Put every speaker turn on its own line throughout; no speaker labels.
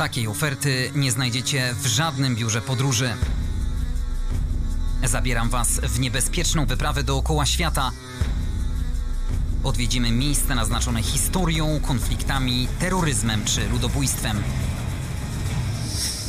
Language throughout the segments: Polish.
Takiej oferty nie znajdziecie w żadnym biurze podróży. Zabieram Was w niebezpieczną wyprawę dookoła świata. Odwiedzimy miejsca naznaczone historią, konfliktami, terroryzmem czy ludobójstwem.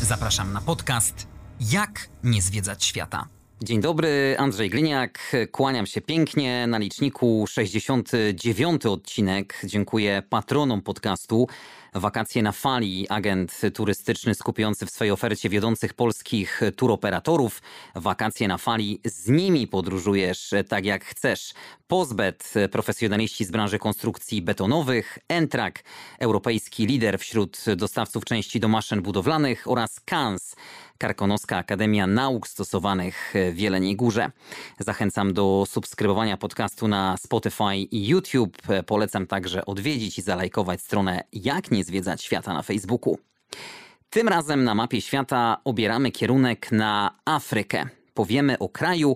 Zapraszam na podcast Jak nie zwiedzać świata. Dzień dobry, Andrzej Gliniak. Kłaniam się pięknie na liczniku 69 odcinek. Dziękuję patronom podcastu. Wakacje na fali, agent turystyczny skupiający w swojej ofercie wiodących polskich turoperatorów. Wakacje na fali, z nimi podróżujesz tak jak chcesz. Pozbet, profesjonaliści z branży konstrukcji betonowych, Entrak, europejski lider wśród dostawców części do maszyn budowlanych oraz KANS, Karkonoska Akademia Nauk Stosowanych w Jeleniej Górze. Zachęcam do subskrybowania podcastu na Spotify i YouTube. Polecam także odwiedzić i zalajkować stronę Jak nie zwiedzać świata na Facebooku. Tym razem na mapie świata obieramy kierunek na Afrykę. Powiemy o kraju,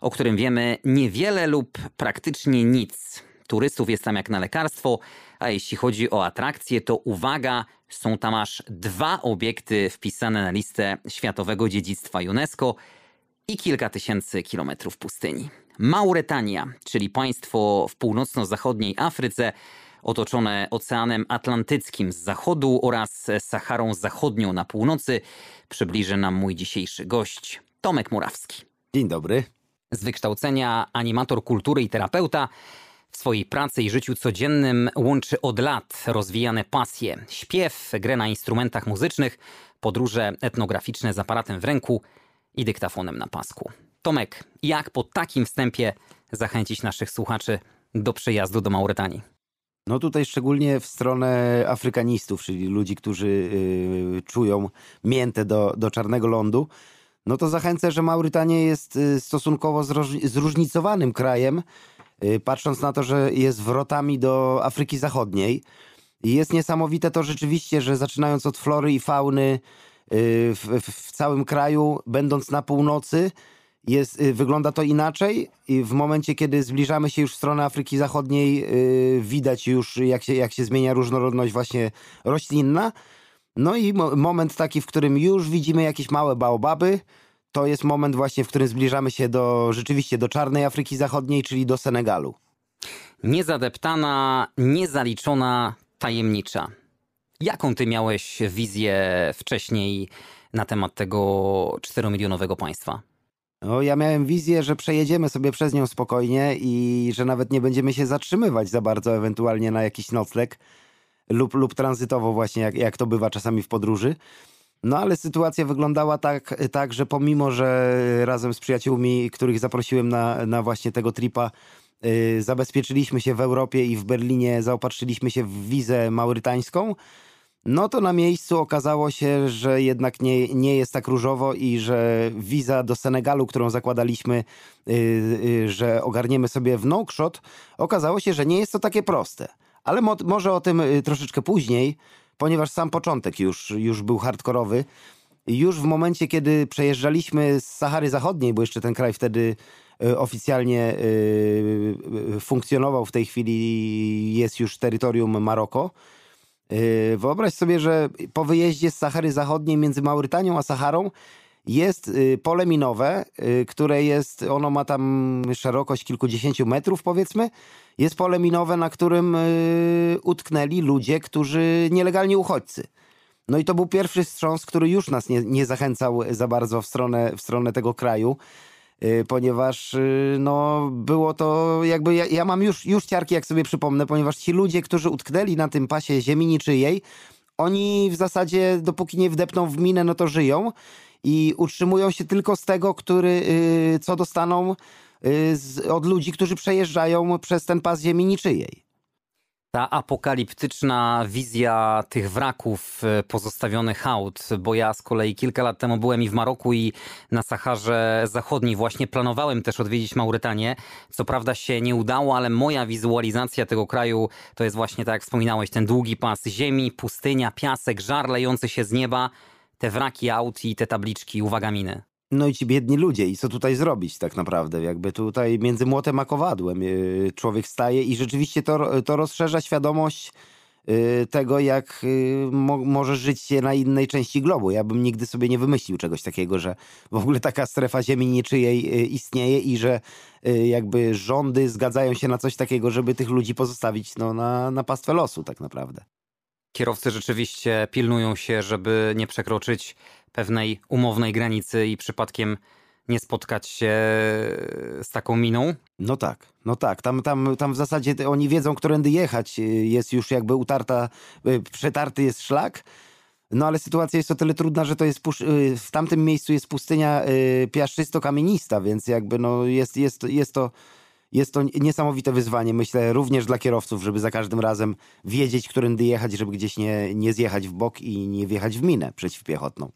o którym wiemy niewiele lub praktycznie nic. Turystów jest tam jak na lekarstwo, a jeśli chodzi o atrakcje, to uwaga, są tam aż dwa obiekty wpisane na listę Światowego Dziedzictwa UNESCO i kilka tysięcy kilometrów pustyni. Mauretania, czyli państwo w północno-zachodniej Afryce, otoczone Oceanem Atlantyckim z zachodu oraz Saharą Zachodnią na północy, przybliży nam mój dzisiejszy gość, Tomek Murawski.
Dzień dobry.
Z wykształcenia animator kultury i terapeuta, swojej pracy i życiu codziennym łączy od lat rozwijane pasje: śpiew, grę na instrumentach muzycznych, podróże etnograficzne z aparatem w ręku i dyktafonem na pasku. Tomek, jak po takim wstępie zachęcić naszych słuchaczy do przyjazdu do Mauretanii?
No tutaj szczególnie w stronę afrykanistów, czyli ludzi, którzy y, czują miętę do, do czarnego lądu, no to zachęcę, że Maurytania jest y, stosunkowo zróżnicowanym krajem, patrząc na to, że jest wrotami do Afryki Zachodniej. I jest niesamowite to rzeczywiście, że zaczynając od flory i fauny y, w, w całym kraju, będąc na północy, jest, y, wygląda to inaczej i w momencie, kiedy zbliżamy się już w stronę Afryki Zachodniej, widać już, jak się, jak się zmienia różnorodność właśnie roślinna. No i moment taki, w którym już widzimy jakieś małe baobaby, to jest moment właśnie, w którym zbliżamy się do rzeczywiście do czarnej Afryki Zachodniej, czyli do Senegalu.
Niezadeptana, niezaliczona, tajemnicza. Jaką ty miałeś wizję wcześniej na temat tego czteromilionowego państwa?
No, ja miałem wizję, że przejedziemy sobie przez nią spokojnie i że nawet nie będziemy się zatrzymywać za bardzo, ewentualnie na jakiś nocleg lub, lub tranzytowo właśnie, jak, jak to bywa czasami w podróży. No ale sytuacja wyglądała tak, tak, że pomimo, że razem z przyjaciółmi, których zaprosiłem na, na właśnie tego tripa, yy, zabezpieczyliśmy się w Europie i w Berlinie, zaopatrzyliśmy się w wizę maurytańską, no to na miejscu okazało się, że jednak nie, nie jest tak różowo i że wiza do Senegalu, którą zakładaliśmy, yy, yy, że ogarniemy sobie w Nouakchott, okazało się, że nie jest to takie proste. Ale mo może o tym y, troszeczkę później ponieważ sam początek już, już był hardkorowy. Już w momencie, kiedy przejeżdżaliśmy z Sahary Zachodniej, bo jeszcze ten kraj wtedy e, oficjalnie e, e, funkcjonował, w tej chwili jest już terytorium Maroko. Wyobraź sobie, że po wyjeździe z Sahary Zachodniej między Maurytanią a Saharą jest pole minowe, które jest, ono ma tam szerokość kilkudziesięciu metrów powiedzmy jest pole minowe, na którym y, utknęli ludzie, którzy nielegalni uchodźcy. No i to był pierwszy wstrząs, który już nas nie, nie zachęcał za bardzo w stronę, w stronę tego kraju, y, ponieważ y, no, było to jakby, ja, ja, mam już, już ciarki, jak sobie przypomnę, ponieważ ci ludzie, którzy utknęli na tym pasie ziemi niczyjej, oni w zasadzie, dopóki nie wdepną w minę, no to żyją i utrzymują się tylko z tego, który, co dostaną z, od ludzi, którzy przejeżdżają przez ten pas ziemi niczyjej.
Ta apokaliptyczna wizja tych wraków y, pozostawionych aut, bo ja z kolei kilka lat temu byłem i w Maroku i na Saharze Zachodniej właśnie planowałem też odwiedzić Maurytanię. Co prawda się nie udało, ale moja wizualizacja tego kraju to jest właśnie tak jak wspominałeś, ten długi pas ziemi, pustynia, piasek, żar lejący się z nieba, te wraki aut i te tabliczki, uwaga miny.
No i ci biedni ludzie, i co tutaj zrobić tak naprawdę? Jakby tutaj między młotem a kowadłem y, człowiek staje i rzeczywiście to, to rozszerza świadomość y, tego, jak y, mo możesz żyć się na innej części globu. Ja bym nigdy sobie nie wymyślił czegoś takiego, że w ogóle taka strefa ziemi niczyjej istnieje i że jakby rządy zgadzają się na coś takiego, żeby tych ludzi pozostawić no, na, na pastwę losu tak naprawdę.
Kierowcy rzeczywiście pilnują się, żeby nie przekroczyć pewnej umownej granicy i przypadkiem nie spotkać się z taką miną?
No tak, no tak. Tam, tam, tam w zasadzie oni wiedzą, którędy jechać. Jest już jakby utarta, y, przetarty jest szlak. No ale sytuacja jest o tyle trudna, że to jest y, w tamtym miejscu jest pustynia y, piaszczysto-kamienista, więc jakby no jest, jest, jest to jest to niesamowite wyzwanie, myślę, również dla kierowców, żeby za każdym razem wiedzieć, którędy jechać, żeby gdzieś nie, nie zjechać w bok i nie wjechać w minę przeciwpiechotną.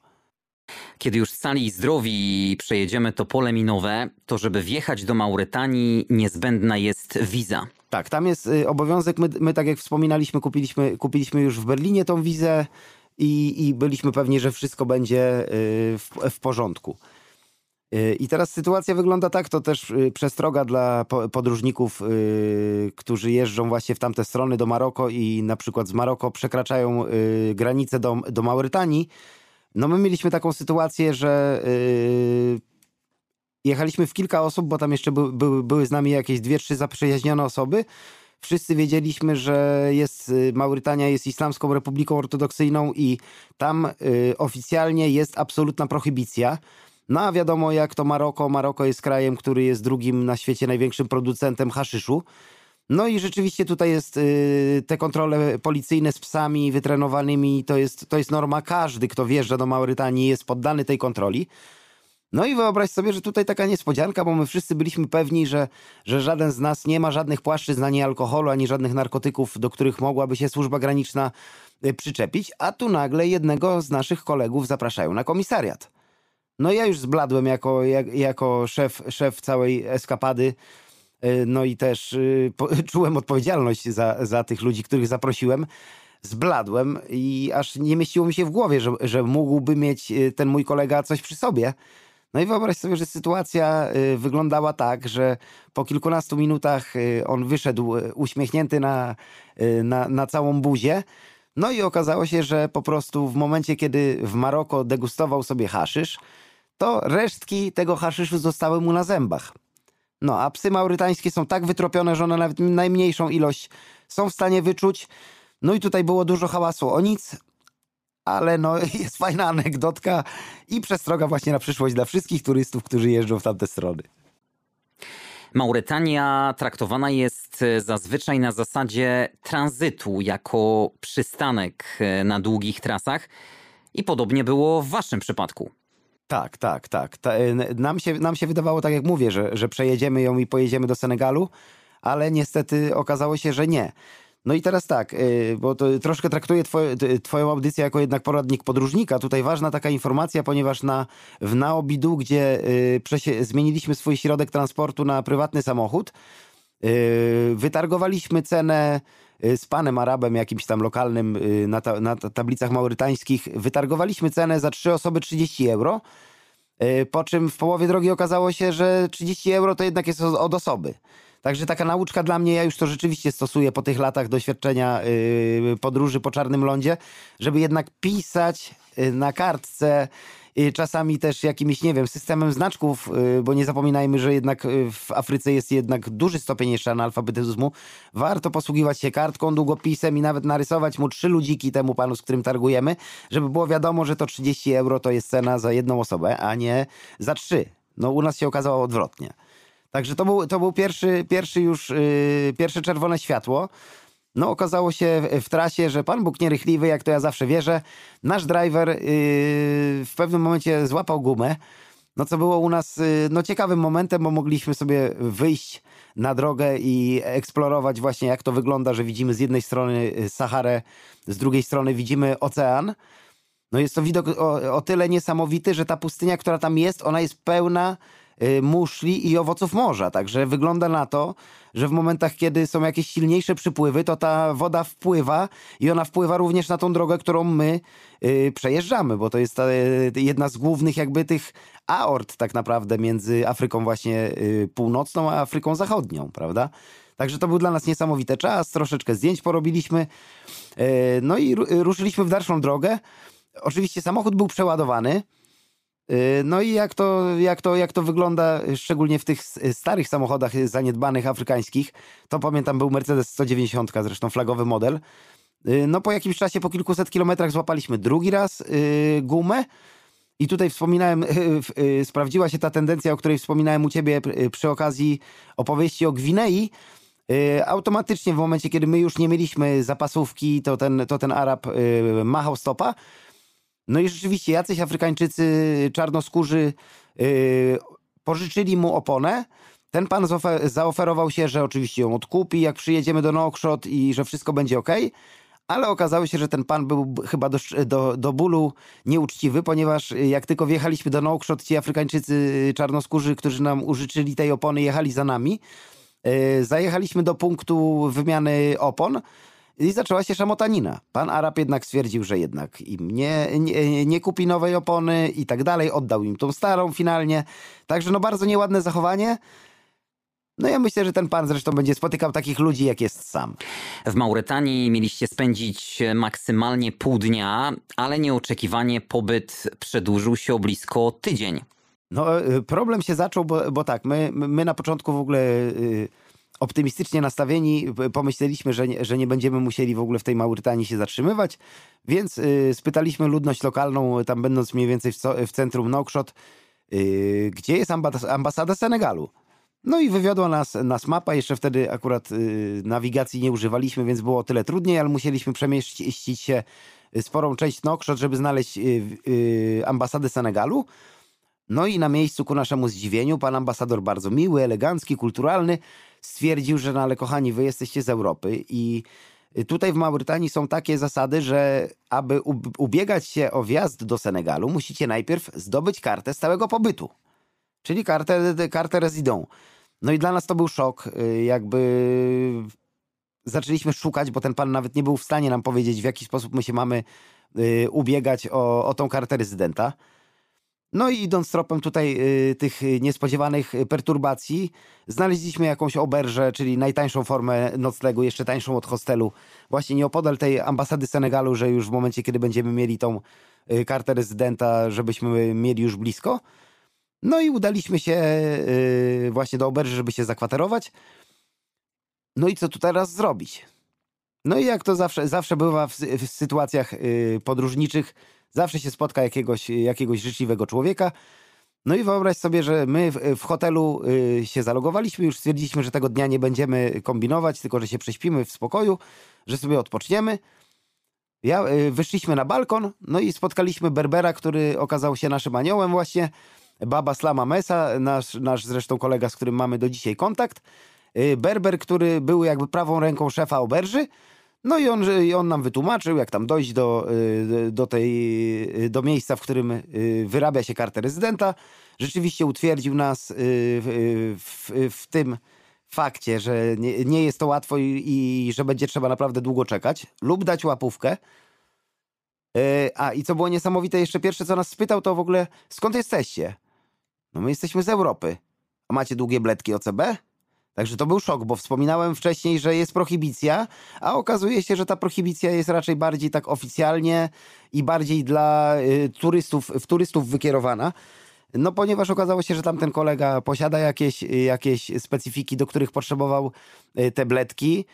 Kiedy już cali zdrowi przejedziemy to pole minowe, to żeby wjechać do Mauretanii niezbędna jest wiza.
Tak, tam jest y, obowiązek. My, my tak jak wspominaliśmy, kupiliśmy, kupiliśmy już w Berlinie tą wizę i, i byliśmy pewni, że wszystko będzie y, w, w porządku. Y, I teraz sytuacja wygląda tak, to też przestroga dla podróżników, którzy jeżdżą właśnie w tamte strony do Maroko i na przykład z Maroko przekraczają granicę do, do Maurytanii no my mieliśmy taką sytuację, że jechaliśmy w kilka osób, bo tam jeszcze by, by, były z nami jakieś dwie, trzy zaprzyjaźnione osoby. Wszyscy wiedzieliśmy, że jest y, Maurytania jest Islamską Republiką Ortodoksyjną i tam oficjalnie jest absolutna prohibicja. No a wiadomo jak to Maroko. Maroko jest krajem, który jest drugim na świecie największym producentem haszyszu. No i rzeczywiście tutaj jest y, te kontrole policyjne z psami wytrenowanymi, to jest, to jest norma. Każdy, kto wjeżdża do Maurytanii jest poddany tej kontroli. No i wyobraź sobie, że tutaj taka niespodzianka, bo my wszyscy byliśmy pewni, że, że żaden z nas nie ma żadnych płaszczyzn ani alkoholu, ani żadnych narkotyków, do których mogłaby się służba graniczna y, przyczepić, a tu nagle jednego z naszych kolegów zapraszają na komisariat. No ja już zbladłem jako, jak, jako szef, szef całej eskapady, E, no i też y, czułem odpowiedzialność za, za tych ludzi, których zaprosiłem. Zbladłem i aż nie mieściło mi się w głowie, że, że mógłby mieć y, ten mój kolega coś przy sobie. No i wyobraź sobie, że sytuacja wyglądała tak, że po kilkunastu minutach on wyszedł uśmiechnięty na, na, na całą buzię. No i okazało się, że po prostu w momencie, kiedy w Maroko degustował sobie haszysz, to resztki tego haszyszu zostały mu na zębach. No, a psy maurytańskie są tak wytropione, że one nawet najmniejszą ilość są w stanie wyczuć. No i tutaj było dużo hałasu o nic, ale no jest fajna anegdotka i przestroga właśnie na przyszłość dla wszystkich turystów, którzy jeżdżą w tamte strony.
Mauretania traktowana jest e, zazwyczaj na zasadzie tranzytu jako przystanek e, na długich trasach i podobnie było w waszym przypadku.
Tak, tak, tak. Ta, e, nam, się, nam się wydawało, tak jak mówię, że, że przejedziemy ją i pojedziemy do Senegalu, ale niestety okazało się, że nie. No i teraz tak, e, bo to troszkę traktuję twoje, twoją audycję jako jednak poradnik podróżnika. Tutaj ważna taka informacja, ponieważ na, w Naobidu, gdzie e, przesie, zmieniliśmy swój środek transportu na prywatny samochód, wytargowaliśmy cenę z panem Arabem, jakimś tam lokalnym na, ta, na tablicach maurytańskich, wytargowaliśmy cenę za trzy osoby 30 euro, po czym w połowie drogi okazało się, że 30 euro to jednak jest od osoby. Także taka nauczka dla mnie, ja już to rzeczywiście stosuję po tych latach doświadczenia podróży po czarnym lądzie, żeby jednak pisać na kartce czasami też jakimś, nie wiem, systemem znaczków, y, bo nie zapominajmy, że jednak y, w Afryce jest jednak duży stopień jeszcze analfabetyzmu. Warto posługiwać się kartką, długopisem i nawet narysować mu trzy ludziki temu panu, z którym targujemy, żeby było wiadomo, że to 30 euro to jest cena za jedną osobę, a nie za trzy. No u nas się okazało odwrotnie. Także to był, to był pierwszy, pierwszy już, yy, pierwsze czerwone światło. No, okazało się w trasie, że Pan Bóg nierychliwy, jak to ja zawsze wierzę. Nasz driver yy, w pewnym momencie złapał gumę. No, co było u nas yy, no, ciekawym momentem, bo mogliśmy sobie wyjść na drogę i eksplorować właśnie, jak to wygląda, że widzimy z jednej strony y, Saharę, z drugiej strony widzimy ocean. No jest to widok o, o tyle niesamowity, że ta pustynia, która tam jest, ona jest pełna muszli i owoców morza. Także wygląda na to, że w momentach, kiedy są jakieś silniejsze przypływy, to ta woda wpływa i ona wpływa również na tą drogę, którą my y, przejeżdżamy, bo to jest y, jedna z głównych jakby tych aort tak naprawdę między Afryką właśnie północną a Afryką zachodnią, prawda? Także to był dla nas niesamowity czas, troszeczkę zdjęć porobiliśmy. No i ruszyliśmy w dalszą drogę. Oczywiście samochód był przeładowany. No i jak to, jak, to, jak to wygląda, szczególnie w tych starych samochodach zaniedbanych afrykańskich, to pamiętam był Mercedes 190, zresztą flagowy model. No po jakimś czasie, po kilkuset kilometrach złapaliśmy drugi raz gumę i tutaj wspominałem, sprawdziła się ta tendencja, o której wspominałem u ciebie przy okazji opowieści o Gwinei. Automatycznie w momencie, kiedy my już nie mieliśmy zapasówki, to ten, to ten Arab machał stopa, no i rzeczywiście jacyś Afrykańczycy czarnoskórzy yy, pożyczyli mu oponę. Ten pan zaoferował się, że oczywiście ją odkupi, jak przyjedziemy do Nokshot i że wszystko będzie ok. Ale okazało się, że ten pan był chyba do, do, do bólu nieuczciwy, ponieważ jak tylko wjechaliśmy do Nokshot, ci Afrykańczycy czarnoskórzy, którzy nam użyczyli tej opony, jechali za nami. Yy, zajechaliśmy do punktu wymiany opon. I zaczęła się szamotanina. Pan Arab jednak stwierdził, że jednak im nie, nie, nie kupi nowej opony i tak dalej. Oddał im tą starą finalnie. Także no bardzo nieładne zachowanie. No ja myślę, że ten pan zresztą będzie spotykał takich ludzi, jak jest sam.
W Mauretanii mieliście spędzić maksymalnie pół dnia, ale nieoczekiwanie pobyt przedłużył się o blisko tydzień.
No y, problem się zaczął, bo, bo tak, my, my na początku w ogóle... Yy, optymistycznie nastawieni, pomyśleliśmy, że nie, że nie będziemy musieli w ogóle w tej Maurytanii się zatrzymywać, więc y, spytaliśmy ludność lokalną, tam będąc mniej więcej w, w centrum Nokshot, y, gdzie jest ambas ambasada Senegalu. No i wywiodła nas, nas mapa, jeszcze wtedy akurat y, nawigacji nie używaliśmy, więc było o tyle trudniej, ale musieliśmy przemieścić się sporą część Nokshot, żeby znaleźć ambasadę Senegalu. No i na miejscu ku naszemu zdziwieniu pan ambasador bardzo miły, elegancki, kulturalny stwierdził, że no ale kochani, wy jesteście z Europy i tutaj w Maurytanii są takie zasady, że aby ubiegać się o wjazd do Senegalu, musicie najpierw zdobyć kartę stałego pobytu, czyli kartę, kartę resident. No i dla nas to był szok, y, jakby zaczęliśmy szukać, bo ten pan nawet nie był w stanie nam powiedzieć, w jaki sposób my się mamy y, ubiegać o, o tą kartę rezydenta. No i idąc tropem tutaj y, tych niespodziewanych perturbacji, znaleźliśmy jakąś oberżę, czyli najtańszą formę noclegu, jeszcze tańszą od hostelu, właśnie nieopodal tej ambasady Senegalu, że już w momencie, kiedy będziemy mieli tą y, kartę rezydenta, żebyśmy mieli już blisko. No i udaliśmy się y, właśnie do oberży, żeby się zakwaterować. No i co tu teraz zrobić? No i jak to zawsze, zawsze bywa w, w sytuacjach y, podróżniczych, Zawsze się spotka jakiegoś, jakiegoś życzliwego człowieka. No i wyobraź sobie, że my w, w hotelu y, się zalogowaliśmy, już stwierdziliśmy, że tego dnia nie będziemy kombinować, tylko że się prześpimy w spokoju, że sobie odpoczniemy. Ja, y, wyszliśmy na balkon, no i spotkaliśmy Berbera, który okazał się naszym aniołem właśnie. Baba Slama Mesa, nasz, nasz zresztą kolega, z którym mamy do dzisiaj kontakt. Y, Berber, który był jakby prawą ręką szefa oberży, no i on, i on nam wytłumaczył, jak tam dojść do, y, do, tej, y, do miejsca, w którym y, wyrabia się kartę rezydenta. Rzeczywiście utwierdził nas w, w, w tym fakcie, że nie, nie, jest to łatwo i, i, że będzie trzeba naprawdę długo czekać, lub dać łapówkę. A i co było niesamowite, jeszcze pierwsze co nas spytał, to w ogóle skąd jesteście? No my jesteśmy z Europy. A macie długie bledki OCB? Także to był szok, bo wspominałem wcześniej, że jest prohibicja, a okazuje się, że ta prohibicja jest raczej bardziej tak oficjalnie i bardziej dla y, turystów, w turystów wykierowana. No ponieważ okazało się, że tamten kolega posiada jakieś, jakieś specyfiki, do których potrzebował y, tabletki.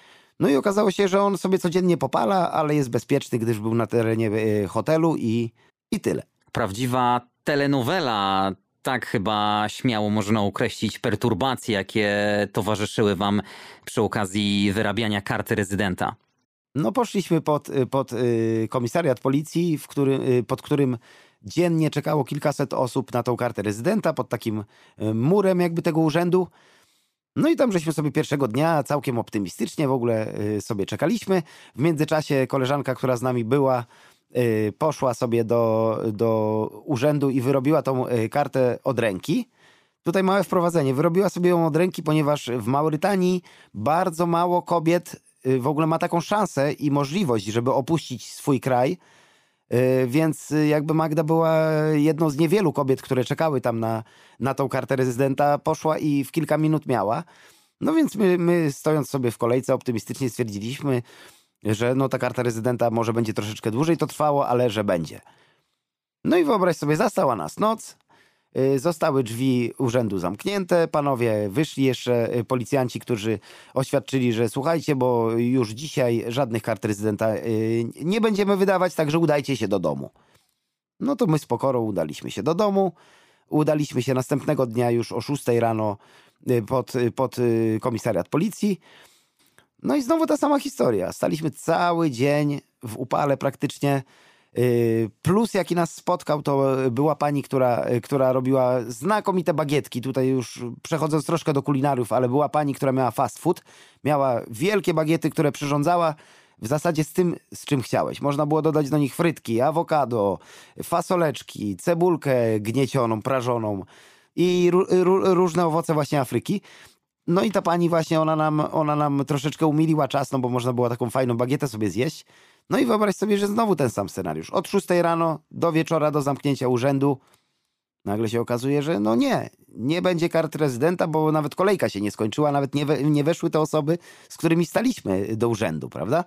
No i okazało się, że on sobie codziennie popala, ale jest bezpieczny, gdyż był na terenie y, hotelu i, i tyle.
Prawdziwa telenowela tak chyba śmiało można określić perturbacje, jakie towarzyszyły wam przy okazji wyrabiania karty rezydenta.
No poszliśmy pod, pod y, komisariat policji, w który, y, pod którym dziennie czekało kilkaset osób na tą kartę rezydenta, pod takim y, murem jakby tego urzędu. No i tam żeśmy sobie pierwszego dnia całkiem optymistycznie w ogóle sobie czekaliśmy. W międzyczasie koleżanka, która z nami była, Y, poszła sobie do, do urzędu i wyrobiła tą y, kartę od ręki. Tutaj małe wprowadzenie. Wyrobiła sobie ją od ręki, ponieważ w Maurytanii bardzo mało kobiet y, w ogóle ma taką szansę i możliwość, żeby opuścić swój kraj. Więc jakby Magda była jedną z niewielu kobiet, które czekały tam na, na tą kartę rezydenta, poszła i w kilka minut miała. No więc my, my stojąc sobie w kolejce optymistycznie stwierdziliśmy, że no ta karta rezydenta może będzie troszeczkę dłużej to trwało, ale że będzie. No i wyobraź sobie, zastała nas noc, y, Zostały drzwi urzędu zamknięte. Panowie wyszli jeszcze, y, policjanci, którzy oświadczyli, że słuchajcie, bo już dzisiaj żadnych kart rezydenta y, nie będziemy wydawać, także udajcie się do domu. No to my z pokorą udaliśmy się do domu. Udaliśmy się następnego dnia już o 6 rano pod, pod komisariat policji. No i znowu ta sama historia. Staliśmy cały dzień w upale praktycznie. Y, plus jaki nas spotkał, to była pani, która, która robiła znakomite bagietki. Tutaj już przechodząc troszkę do kulinariów, ale była pani, która miała fast food. Miała wielkie bagiety, które przyrządzała w zasadzie z tym, z czym chciałeś. Można było dodać do nich frytki, awokado, fasoleczki, cebulkę gniecioną, prażoną i różne owoce właśnie Afryki. No i ta pani właśnie, ona nam, ona nam troszeczkę umiliła czas, no bo można było taką fajną bagietę sobie zjeść. No i wyobraź sobie, że znowu ten sam scenariusz. Od 6 rano do wieczora, do zamknięcia urzędu. Nagle się okazuje, że no nie, nie będzie kart rezydenta, bo nawet kolejka się nie skończyła, nawet nie, we, nie weszły te osoby, z którymi staliśmy do urzędu, prawda?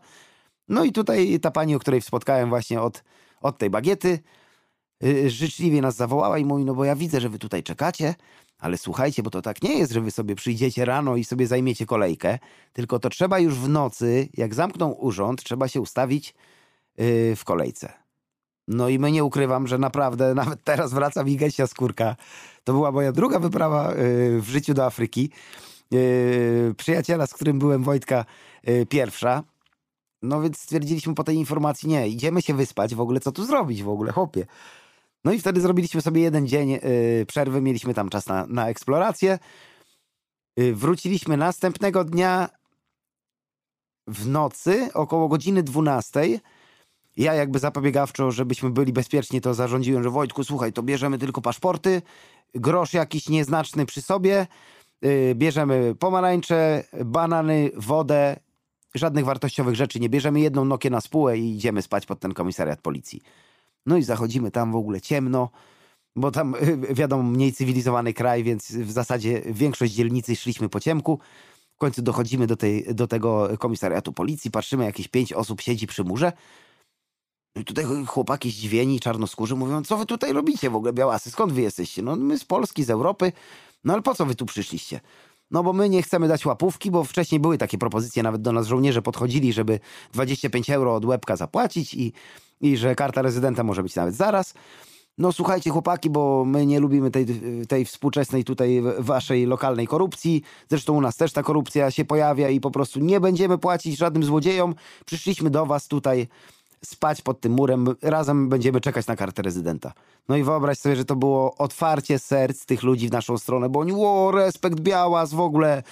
No i tutaj ta pani, o której spotkałem właśnie od, od tej bagiety, yy, życzliwie nas zawołała i mówi, no bo ja widzę, że wy tutaj czekacie, ale słuchajcie, bo to tak nie jest, że wy sobie przyjdziecie rano i sobie zajmiecie kolejkę, tylko to trzeba już w nocy, jak zamkną urząd, trzeba się ustawić yy, w kolejce. No i my nie ukrywam, że naprawdę nawet teraz wraca mi gęsia skórka. To była moja druga wyprawa yy, w życiu do Afryki. Yy, przyjaciela, z którym byłem Wojtka, yy, pierwsza. No więc stwierdziliśmy po tej informacji, nie, idziemy się wyspać, w ogóle co tu zrobić w ogóle, chłopie. No i wtedy zrobiliśmy sobie jeden dzień yy, przerwy, mieliśmy tam czas na, na eksplorację. Yy, wróciliśmy następnego dnia w nocy, około godziny 12. Ja jakby zapobiegawczo, żebyśmy byli bezpieczni, to zarządziłem, że Wojtku, słuchaj, to bierzemy tylko paszporty, grosz jakiś nieznaczny przy sobie, yy, bierzemy pomarańcze, banany, wodę, żadnych wartościowych rzeczy nie bierzemy, jedną nokię na spółę i idziemy spać pod ten komisariat policji. No i zachodzimy tam w ogóle ciemno, bo tam wiadomo, mniej cywilizowany kraj, więc w zasadzie większość dzielnicy szliśmy po ciemku. W końcu dochodzimy do, tej, do tego komisariatu policji, patrzymy, jakieś pięć osób siedzi przy murze. No I tutaj chłopaki zdziwieni, czarnoskórzy mówią, co wy tutaj robicie w ogóle, białasy, skąd wy jesteście? No my z Polski, z Europy, no ale po co wy tu przyszliście? No bo my nie chcemy dać łapówki, bo wcześniej były takie propozycje, nawet do nas żołnierze podchodzili, żeby 25 euro od łebka zapłacić i i że karta rezydenta może być nawet zaraz. No słuchajcie chłopaki, bo my nie lubimy tej, tej współczesnej tutaj waszej lokalnej korupcji. Zresztą u nas też ta korupcja się pojawia i po prostu nie będziemy płacić żadnym złodziejom. Przyszliśmy do was tutaj spać pod tym murem, razem będziemy czekać na kartę rezydenta. No i wyobraź sobie, że to było otwarcie serc tych ludzi w naszą stronę, bo oni, o, respekt Białas w ogóle,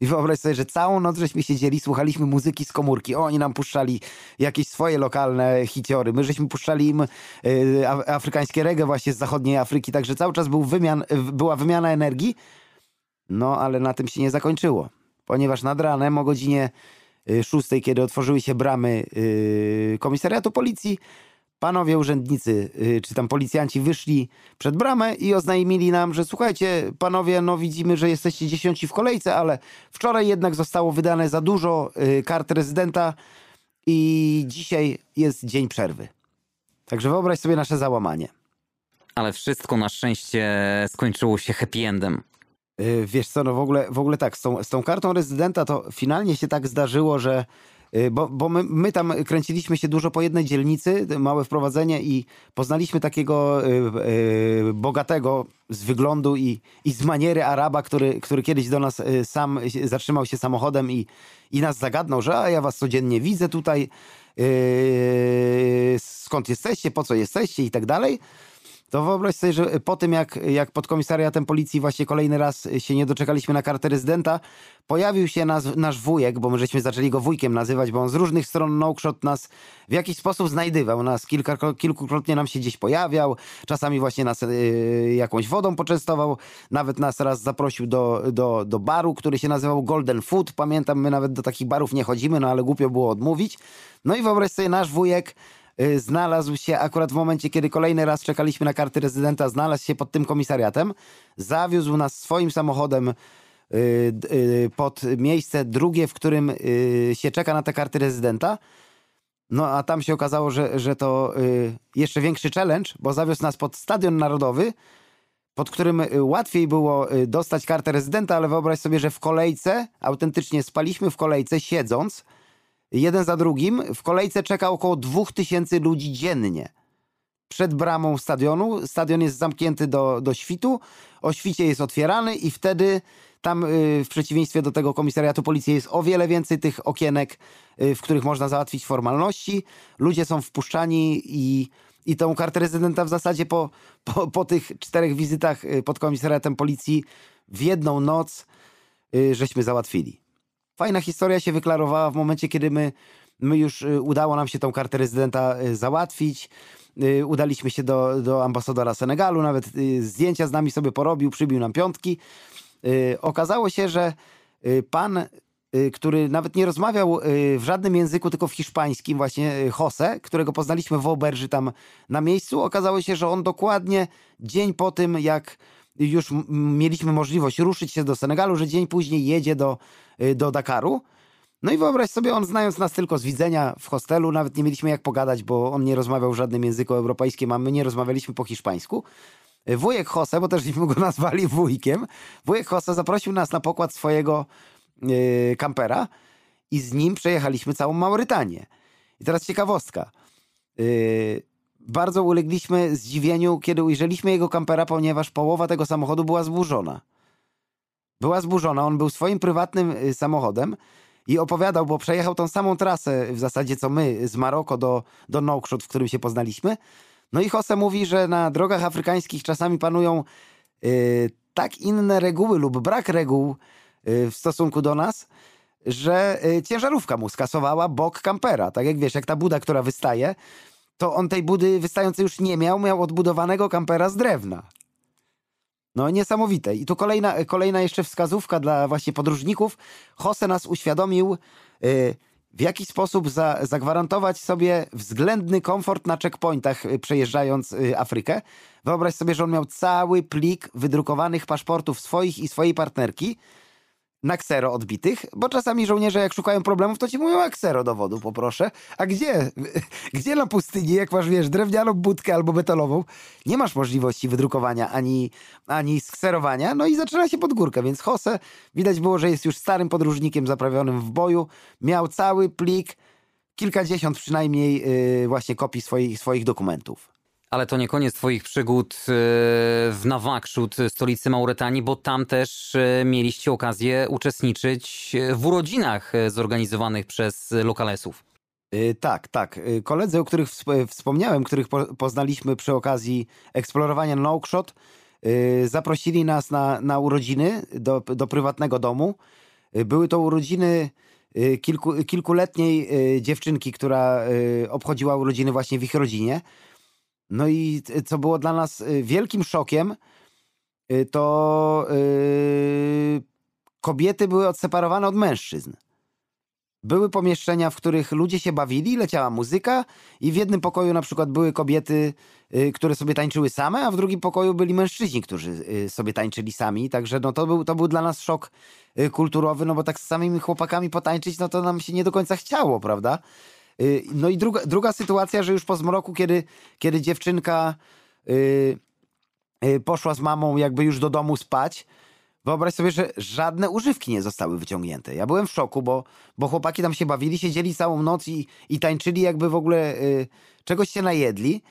i wyobraź sobie, że całą noc żeśmy siedzieli, słuchaliśmy muzyki z komórki. Oni nam puszczali jakieś swoje lokalne hiciory. My żeśmy puszczali im y, afrykańskie reggae właśnie z zachodniej Afryki, także cały czas był wymian, była wymiana energii. No, ale na tym się nie zakończyło. Ponieważ nad ranem o godzinie 6, y, kiedy otworzyły się bramy y, komisariatu policji, panowie urzędnicy, y, czy tam policjanci wyszli przed bramę i oznajmili nam, że słuchajcie, panowie, no widzimy, że jesteście dziesiąci w kolejce, ale wczoraj jednak zostało wydane za dużo y, kart rezydenta i dzisiaj jest dzień przerwy. Także wyobraź sobie nasze załamanie.
Ale wszystko na szczęście skończyło się happy endem.
Y, wiesz co, no w ogóle, w ogóle tak, z tą, z tą kartą rezydenta to finalnie się tak zdarzyło, że bo, bo my, my tam kręciliśmy się dużo po jednej dzielnicy, małe wprowadzenie i poznaliśmy takiego y, y, bogatego z wyglądu i, i z maniery Araba, który, który kiedyś do nas y, sam zatrzymał się samochodem i, i nas zagadnął, że a ja was codziennie widzę tutaj, y, skąd jesteście, po co jesteście i tak dalej to wyobraź sobie, że po tym jak, jak pod komisariatem policji właśnie kolejny raz się nie doczekaliśmy na kartę rezydenta, pojawił się nas, nasz wujek, bo my żeśmy zaczęli go wujkiem nazywać, bo on z różnych stron Nokshot nas w jakiś sposób znajdywał. Nas kilka, kilkukrotnie nam się gdzieś pojawiał, czasami właśnie nas yy, jakąś wodą poczęstował, nawet nas raz zaprosił do, do, do baru, który się nazywał Golden Food. Pamiętam, my nawet do takich barów nie chodzimy, no ale głupio było odmówić. No i wyobraź sobie, nasz wujek znalazł się akurat w momencie, kiedy kolejny raz czekaliśmy na karty rezydenta, znalazł się pod tym komisariatem, zawiózł nas swoim samochodem pod miejsce drugie, w którym się czeka na te karty rezydenta. No a tam się okazało, że, że to jeszcze większy challenge, bo zawiózł nas pod Stadion Narodowy, pod którym łatwiej było dostać kartę rezydenta, ale wyobraź sobie, że w kolejce, autentycznie spaliśmy w kolejce siedząc, jeden za drugim. W kolejce czeka około 2000 ludzi dziennie. Przed bramą stadionu. Stadion jest zamknięty do, do świtu. O świcie jest otwierany i wtedy tam y, w przeciwieństwie do tego komisariatu policji jest o wiele więcej tych okienek, y, w których można załatwić formalności. Ludzie są wpuszczani i, i tą kartę rezydenta w zasadzie po, po, po tych czterech wizytach y, pod komisariatem policji w jedną noc żeśmy załatwili. Fajna historia się wyklarowała w momencie, kiedy my, my już y, udało nam się tą kartę rezydenta y, załatwić. Y, udaliśmy się do, do ambasadora Senegalu, nawet zdjęcia z nami sobie porobił, przybił nam piątki. Okazało się, że pan, który nawet nie rozmawiał w żadnym języku, tylko w hiszpańskim, właśnie Jose, którego poznaliśmy w Oberży tam na miejscu, okazało się, że on dokładnie dzień po tym, jak już mieliśmy możliwość ruszyć się do Senegalu, że dzień później jedzie do, y, do Dakaru. No i wyobraź sobie, on znając nas tylko z widzenia w hostelu, nawet nie mieliśmy jak pogadać, bo on nie rozmawiał w żadnym języku europejskim, a my nie rozmawialiśmy po hiszpańsku. Wujek Jose, bo też go nazwali wujkiem, wujek Jose zaprosił nas na pokład swojego yy, kampera i z nim przejechaliśmy całą Maurytanię. I teraz ciekawostka. Yy, bardzo ulegliśmy zdziwieniu, kiedy ujrzeliśmy jego kampera, ponieważ połowa tego samochodu była zburzona. Była zburzona, on był swoim prywatnym y, samochodem i opowiadał, bo przejechał tą samą trasę w zasadzie co my z Maroko do, do Nouakchott, w którym się poznaliśmy. No i Jose mówi, że na drogach afrykańskich czasami panują yy, tak inne reguły lub brak reguł yy, w stosunku do nas, że yy, ciężarówka mu skasowała bok kampera. Tak jak wiesz, jak ta buda, która wystaje, to on tej budy wystającej już nie miał, miał odbudowanego kampera z drewna. No niesamowite. I tu kolejna, kolejna jeszcze wskazówka dla właśnie podróżników. Jose nas uświadomił, yy, w jaki sposób za, zagwarantować sobie względny komfort na checkpointach yy, przejeżdżając yy, Afrykę. Wyobraź sobie, że on miał cały plik wydrukowanych paszportów swoich i swojej partnerki, na ksero odbitych, bo czasami żołnierze jak szukają problemów, to ci mówią, a ksero dowodu poproszę. A gdzie? Gdzie na pustyni, jak masz, wiesz, drewnianą budkę albo betonową, nie masz możliwości wydrukowania ani, ani skserowania, no i zaczyna się pod górkę, więc Jose widać było, że jest już starym podróżnikiem zaprawionym w boju, miał cały plik, kilkadziesiąt przynajmniej yy, właśnie kopii swoich, swoich dokumentów.
Ale to nie koniec twoich przygód e, w Nawakrzut, stolicy Mauretanii, bo tam też e, mieliście okazję uczestniczyć w urodzinach e, zorganizowanych przez lokalesów.
Tak, tak. Koledzy, o których wspomniałem, których poznaliśmy przy okazji eksplorowania Nouakchott, zaprosili nas na, na urodziny do, do prywatnego domu. Były to urodziny kilku, kilkuletniej dziewczynki, która obchodziła urodziny właśnie w ich rodzinie. No i co było dla nas y, wielkim szokiem, y, to kobiety były odseparowane od mężczyzn. Były pomieszczenia, w których ludzie się bawili, leciała muzyka i w jednym pokoju na przykład były kobiety, które sobie tańczyły same, a w drugim pokoju byli mężczyźni, którzy sobie tańczyli sami. Także no, to, był, to był dla nas szok kulturowy, no bo tak z samymi chłopakami potańczyć, no to nam się nie do końca chciało, prawda? Y, no i druga, druga sytuacja, że już po zmroku, kiedy, kiedy dziewczynka yy, yy, poszła z mamą jakby już do domu spać, wyobraź sobie, że żadne używki nie zostały wyciągnięte. Ja byłem w szoku, bo, bo chłopaki tam się bawili, siedzieli całą noc i, i tańczyli jakby w ogóle czegoś się najedli,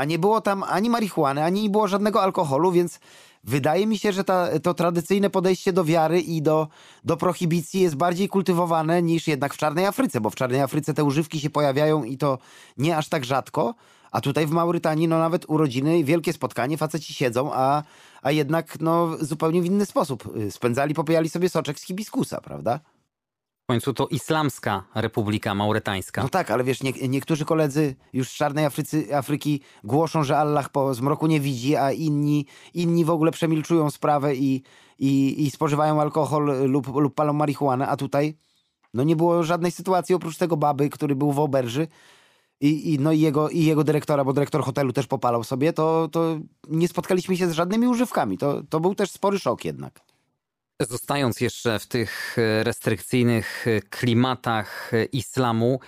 a nie było tam ani marihuany, ani nie było żadnego alkoholu, więc Wydaje mi się, że ta, to tradycyjne podejście do wiary i do, do prohibicji jest bardziej kultywowane niż jednak w Czarnej Afryce, bo w Czarnej Afryce te używki się pojawiają i to nie aż tak rzadko, a tutaj w Maurytanii no nawet urodziny, wielkie spotkanie, faceci siedzą, a, a jednak no zupełnie w inny sposób y, spędzali, popijali sobie soczek z hibiskusa, prawda?
Końcu to Islamska Republika Mauretańska.
No tak, ale wiesz, nie, niektórzy koledzy już z czarnej Afrycy, Afryki głoszą, że Allah po zmroku nie widzi, a inni, inni w ogóle przemilczują sprawę i, i, i spożywają alkohol lub, lub palą marihuanę, a tutaj no nie było żadnej sytuacji oprócz tego baby, który był w oberży i, i, no i, jego, i jego dyrektora, bo dyrektor hotelu też popalał sobie, to, to nie spotkaliśmy się z żadnymi używkami. To, to był też spory szok jednak.
Zostając jeszcze w tych restrykcyjnych klimatach islamu,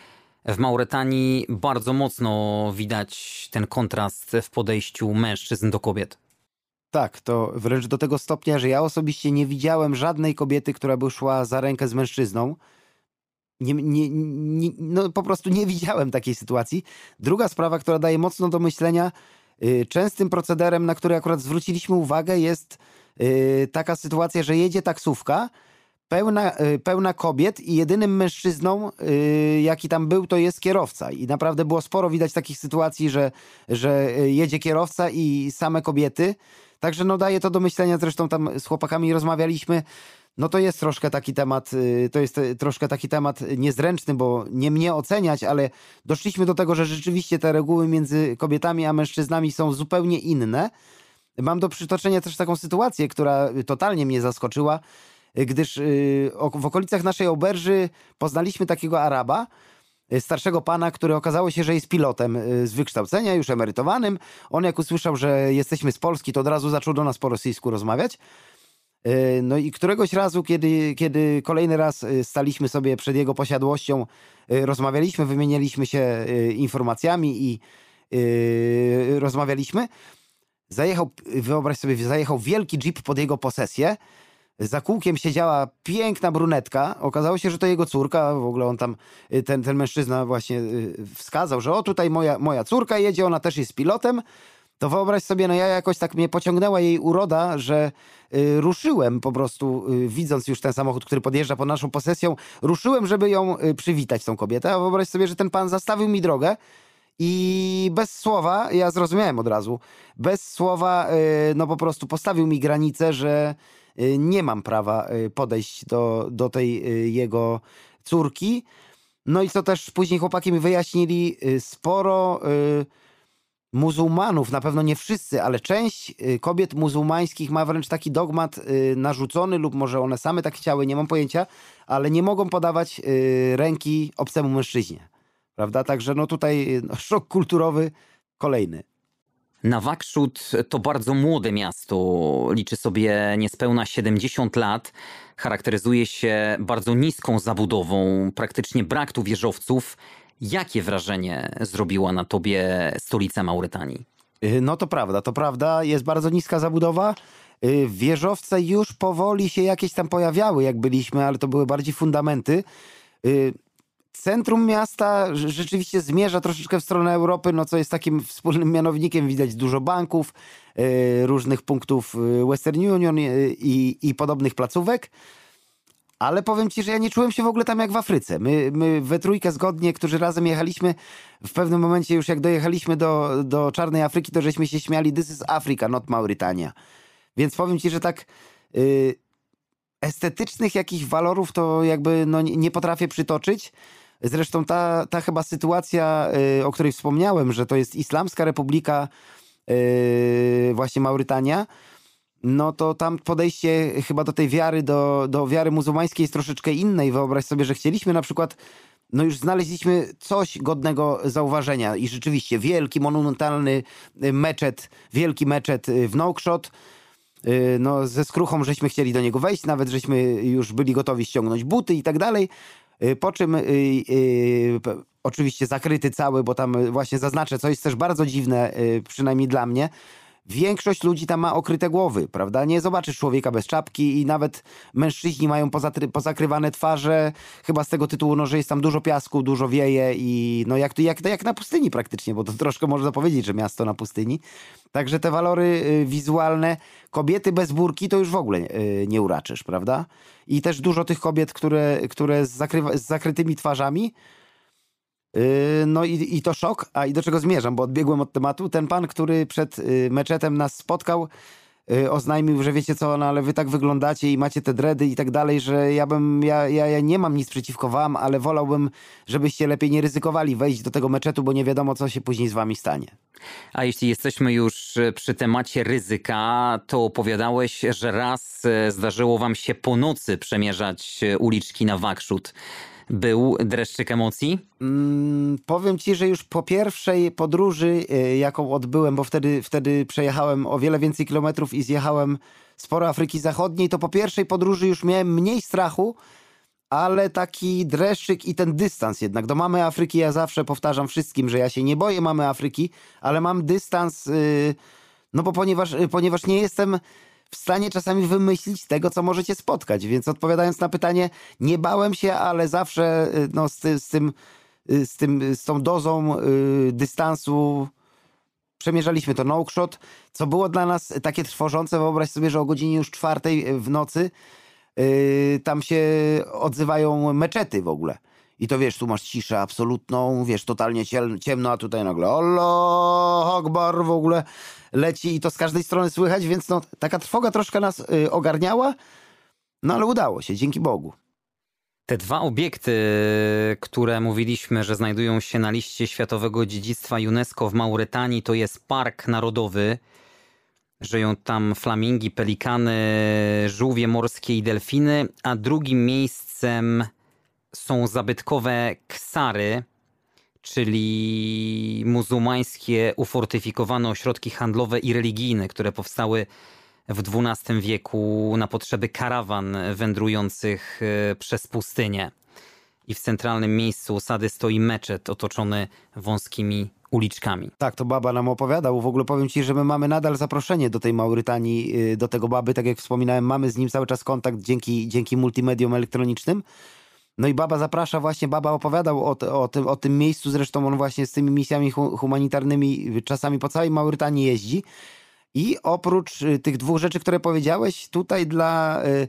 w Mauretanii bardzo mocno widać ten kontrast w podejściu mężczyzn do kobiet.
Tak, to wręcz do tego stopnia, że ja osobiście nie widziałem żadnej kobiety, która by szła za rękę z mężczyzną. Nie, nie, nie, no po prostu nie widziałem takiej sytuacji. Druga sprawa, która daje mocno do myślenia, yy, częstym procederem, na który akurat zwróciliśmy uwagę, jest taka sytuacja, że jedzie taksówka, pełna, y, pełna kobiet i jedynym mężczyzną, y, jaki tam był, to jest kierowca. I naprawdę było sporo widać takich sytuacji, że, że y, jedzie kierowca i same kobiety. Także no daje to do myślenia, zresztą tam z chłopakami rozmawialiśmy. No to jest troszkę taki temat, to jest troszkę taki temat niezręczny, bo nie mnie oceniać, ale doszliśmy do tego, że rzeczywiście te reguły między kobietami a mężczyznami są zupełnie inne. Mam do przytoczenia też taką sytuację, która totalnie mnie zaskoczyła gdyż y, w okolicach naszej oberży poznaliśmy takiego Araba, y, starszego pana, który okazało się, że jest pilotem y, z wykształcenia, już emerytowanym. On jak usłyszał, że jesteśmy z Polski, to od razu zaczął do nas po rosyjsku rozmawiać. No i któregoś razu, kiedy, kiedy kolejny raz staliśmy sobie przed jego posiadłością, rozmawialiśmy, wymienialiśmy się informacjami i rozmawialiśmy, zajechał, wyobraź sobie, zajechał wielki jeep pod jego posesję, za kółkiem siedziała piękna brunetka. Okazało się, że to jego córka. W ogóle on tam, y, ten, ten mężczyzna właśnie y, wskazał, że o tutaj moja, moja córka jedzie, ona też jest pilotem. To wyobraź sobie, no ja jakoś tak mnie pociągnęła jej uroda, że y, ruszyłem po prostu, widząc już ten samochód, który podjeżdża pod naszą posesją, ruszyłem, żeby ją przywitać, tą kobietę. A wyobraź sobie, że ten pan zastawił mi drogę i bez słowa, ja zrozumiałem od razu, bez słowa, y, no po prostu postawił mi granicę, że Y, nie mam prawa y, podejść do, do tej jego córki. No i co też później chłopaki mi wyjaśnili, sporo muzułmanów, na pewno nie wszyscy, ale część kobiet muzułmańskich ma wręcz taki dogmat narzucony, lub może one same tak chciały, nie mam pojęcia, ale nie mogą podawać ręki obcemu mężczyźnie. Prawda? Także no tutaj no, szok kulturowy kolejny.
Nawakrzut to bardzo młode miasto, liczy sobie niespełna 70 lat, charakteryzuje się bardzo niską zabudową, praktycznie brak tu wieżowców. Jakie wrażenie zrobiła na tobie stolica Maurytanii?
Y, no to prawda, to prawda, jest bardzo niska zabudowa. Y, wieżowce już powoli się jakieś tam pojawiały, jak byliśmy, ale to były bardziej fundamenty. Y, centrum miasta rzeczywiście zmierza troszeczkę w stronę Europy, no co jest takim wspólnym mianownikiem. Widać dużo banków, e, różnych punktów e, Western Union e, i, i podobnych placówek. Ale powiem ci, że ja nie czułem się w ogóle tam jak w Afryce. My, my we trójkę zgodnie, którzy razem jechaliśmy, w pewnym momencie już jak dojechaliśmy do, do Czarnej Afryki, to żeśmy się śmiali, this is Africa, not Maurytania. Więc powiem ci, że tak y, estetycznych jakichś walorów to jakby no, nie potrafię przytoczyć. Zresztą ta, ta chyba sytuacja, y, o której wspomniałem, że to jest Islamska Republika, y, właśnie Maurytania, no to tam podejście chyba do tej wiary, do, do wiary muzułmańskiej jest troszeczkę inne i wyobraź sobie, że chcieliśmy na przykład no już znaleźliśmy coś godnego zauważenia i rzeczywiście wielki, monumentalny y, meczet, wielki meczet w Nouakchott, no ze skruchą żeśmy chcieli do niego wejść, nawet żeśmy już byli gotowi ściągnąć buty i tak dalej. Y, po czym y, y, oczywiście zakryty cały, bo tam właśnie zaznaczę, co jest też bardzo dziwne, przynajmniej dla mnie, Większość ludzi tam ma okryte głowy, prawda? Nie zobaczysz człowieka bez czapki i nawet mężczyźni mają pozakrywane twarze, chyba z tego tytułu, no, że jest tam dużo piasku, dużo wieje i no jak, jak, jak na pustyni praktycznie, bo to troszkę można powiedzieć, że miasto na pustyni. Także te walory wizualne, kobiety bez burki to już w ogóle nie uraczysz, prawda? I też dużo tych kobiet, które, które z, zakrywa, z zakrytymi twarzami, no i, i to szok. A i do czego zmierzam, bo odbiegłem od tematu. Ten pan, który przed yy, meczetem nas spotkał, yy, oznajmił, że wiecie co, no ale wy tak wyglądacie i macie te dredy i tak dalej, że ja bym, ja, ja, ja nie mam nic przeciwko wam, ale wolałbym, żebyście lepiej nie ryzykowali wejść do tego meczetu, bo nie wiadomo, co się później z wami stanie.
A jeśli jesteśmy już przy temacie ryzyka, to opowiadałeś, że raz zdarzyło wam się po nocy przemierzać uliczki na Wakrzut. Był dreszczyk emocji?
Mm, powiem ci, że już po pierwszej podróży, y, jaką odbyłem, bo wtedy, wtedy przejechałem o wiele więcej kilometrów i zjechałem sporo Afryki Zachodniej, to po pierwszej podróży już miałem mniej strachu, ale taki dreszczyk i ten dystans jednak. Do mamy Afryki ja zawsze powtarzam wszystkim, że ja się nie boję mamy Afryki, ale mam dystans, yy, no bo ponieważ, ponieważ nie jestem w stanie czasami wymyślić tego, co możecie spotkać. Więc odpowiadając na pytanie, nie bałem się, ale zawsze yy, no, z, z, tym, yy, z, tym, z tą dozą yy, dystansu przemierzaliśmy to no-shot, co było dla nas takie trwożące. Wyobraź sobie, że o godzinie już czwartej w nocy yy, tam się odzywają meczety w ogóle. I to wiesz, tu masz ciszę absolutną, wiesz, totalnie ciemno, a tutaj nagle Allah Akbar w ogóle leci i to z każdej strony słychać, więc no, taka trwoga troszkę nas yy, ogarniała, no ale udało się, dzięki Bogu.
Te dwa obiekty, które mówiliśmy, że znajdują się na liście Światowego Dziedzictwa UNESCO w Mauretanii, to jest Park Narodowy. Żyją tam flamingi, pelikany, żółwie morskie i delfiny, a drugim miejscem są zabytkowe ksary, czyli muzułmańskie ufortyfikowane ośrodki handlowe i religijne, które powstały w XII wieku na potrzeby karawan wędrujących e, przez pustynię. I w centralnym miejscu osady stoi meczet otoczony wąskimi uliczkami.
Tak, to baba nam opowiadał. W ogóle powiem ci, że my mamy nadal zaproszenie do tej Maurytanii, y, do tego baby. Tak jak wspominałem, mamy z nim cały czas kontakt dzięki, dzięki multimediom elektronicznym. No i baba zaprasza właśnie, baba opowiadał o, o, tym, o tym miejscu, zresztą on właśnie z tymi misjami humanitarnymi czasami po całej Maurytanii jeździ. I oprócz y, tych dwóch rzeczy, które powiedziałeś, tutaj dla y,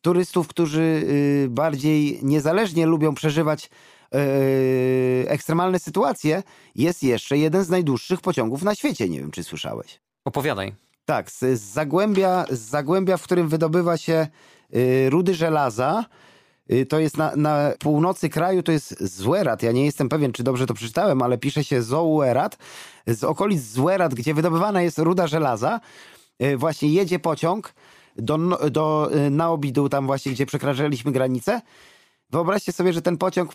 turystów, którzy y, bardziej niezależnie lubią przeżywać y, ekstremalne sytuacje, jest jeszcze jeden z najdłuższych pociągów na świecie. Nie wiem, czy słyszałeś.
Opowiadaj.
Tak, z, z, zagłębia, z zagłębia, w którym wydobywa się y, rudy żelaza, y, to jest na, na, północy kraju, to jest Zwerat. Ja nie jestem pewien, czy dobrze to przeczytałem, ale pisze się Zouerat z okolic Zwerat, gdzie wydobywana jest ruda żelaza, e, właśnie jedzie pociąg do, do e, Naobidu, tam właśnie, gdzie przekraczaliśmy granicę. Wyobraźcie sobie, że ten pociąg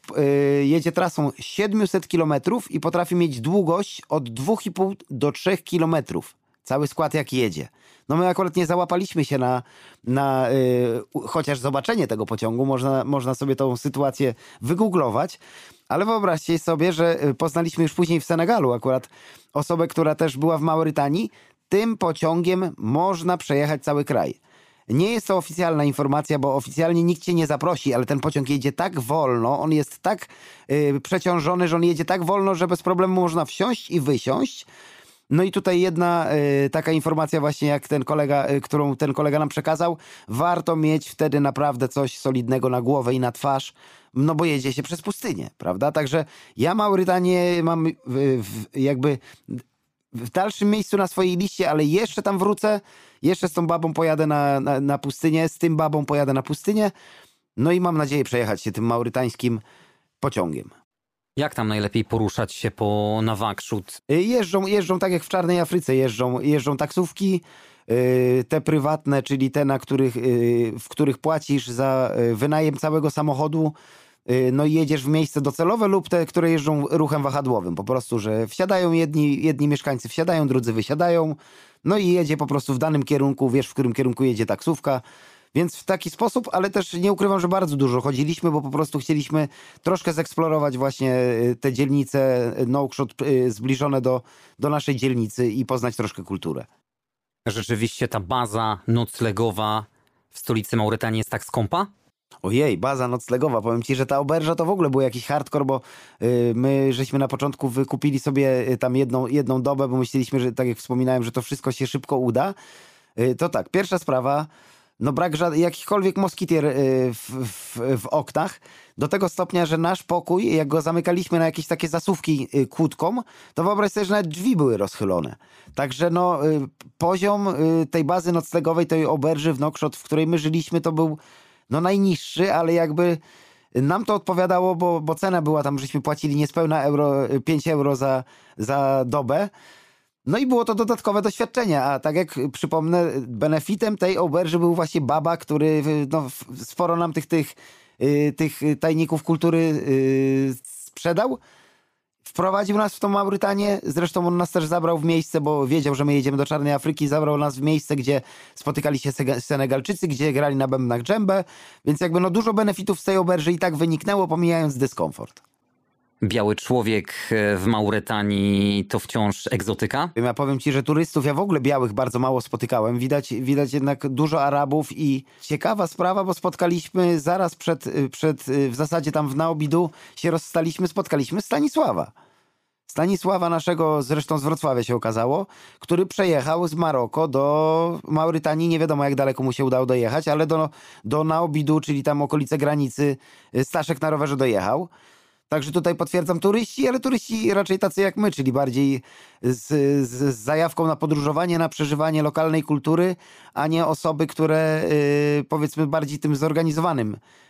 jedzie trasą 700 km i potrafi mieć długość od 2,5 do 3 km. Cały skład jak jedzie. No my akurat nie załapaliśmy się na, na yy, chociaż zobaczenie tego pociągu. Można, można sobie tą sytuację wygooglować. Ale wyobraźcie sobie, że y, poznaliśmy już później w Senegalu akurat osobę, która też była w Maurytanii. Tym pociągiem można przejechać cały kraj. Nie jest to oficjalna informacja, bo oficjalnie nikt cię nie zaprosi, ale ten pociąg jedzie tak wolno, on jest tak yy, przeciążony, że on jedzie tak wolno, że bez problemu można wsiąść i wysiąść. No i tutaj jedna y, taka informacja właśnie jak ten kolega, y, którą ten kolega nam przekazał. Warto mieć wtedy naprawdę coś solidnego na głowę i na twarz, no bo jedzie się przez pustynię, prawda? Także ja Maurytanię mam jakby w dalszym miejscu na swojej liście, ale jeszcze tam wrócę, jeszcze z tą babą pojadę na, na, na pustynię, z tym babą pojadę na pustynię, no i mam nadzieję przejechać się tym maurytańskim pociągiem.
Jak tam najlepiej poruszać się po Nawakrzut?
Y, jeżdżą, jeżdżą tak jak w Czarnej Afryce, jeżdżą, jeżdżą taksówki, y, te prywatne, czyli te, na których, y, w których płacisz za wynajem całego samochodu, no i jedziesz w miejsce docelowe lub te, które jeżdżą ruchem wahadłowym. Po prostu, że wsiadają jedni, jedni mieszkańcy, wsiadają, drudzy wysiadają, no i jedzie po prostu w danym kierunku, wiesz w którym kierunku jedzie taksówka. Więc w taki sposób, ale też nie ukrywam, że bardzo dużo chodziliśmy, bo po prostu chcieliśmy troszkę zeksplorować właśnie y, te dzielnice y, Nouakchott y, zbliżone do, do naszej dzielnicy i poznać troszkę kulturę.
Rzeczywiście ta baza noclegowa w stolicy Mauretanii jest tak skąpa?
Ojej, baza noclegowa. Powiem ci, że ta oberża to w ogóle był jakiś hardcore, bo my żeśmy na początku wykupili sobie tam jedną, jedną dobę, bo myśleliśmy, że tak jak wspominałem, że to wszystko się szybko uda. To tak, pierwsza sprawa no brak jakichkolwiek moskitier y, w, w, w, oknach, do tego stopnia, że nasz pokój, jak go zamykaliśmy na jakieś takie zasówki y, kłódką, to wyobraź sobie, że nawet drzwi były rozchylone. Także no, y, poziom tej bazy noclegowej, tej oberży w Nokrzot, w której my żyliśmy, to był no najniższy, ale jakby nam to odpowiadało, bo, bo cena była tam, żeśmy płacili niespełna euro, 5 euro za, za dobę, no i było to dodatkowe doświadczenie, a tak jak przypomnę, benefitem tej oberży był właśnie baba, który no, sporo nam tych, tych tych tajników kultury sprzedał. Wprowadził nas w tą Maurytanię, zresztą on nas też zabrał w miejsce, bo wiedział, że my jedziemy do Czarnej Afryki, zabrał nas w miejsce, gdzie spotykali się Senegalczycy, gdzie grali na bębnach dżembę, więc jakby no dużo benefitów z tej oberży i tak wyniknęło, pomijając dyskomfort.
Biały człowiek e, w Mauretanii to wciąż egzotyka?
Ja powiem ci, że turystów ja w ogóle białych bardzo mało spotykałem. Widać, widać jednak dużo Arabów i ciekawa sprawa, bo spotkaliśmy zaraz przed, przed w zasadzie tam w Naobidu się rozstaliśmy, spotkaliśmy Stanisława. Stanisława naszego, zresztą z Wrocławia się okazało, który przejechał z Maroko do Maurytanii. Nie wiadomo jak daleko mu się udało dojechać, ale do, do Naobidu, czyli tam okolice granicy, Staszek na rowerze dojechał. Także tutaj potwierdzam turyści, ale turyści raczej tacy jak my, czyli bardziej z, z, zajawką na podróżowanie, na przeżywanie lokalnej kultury, a nie osoby, które yy, powiedzmy bardziej tym zorganizowanym Y, y,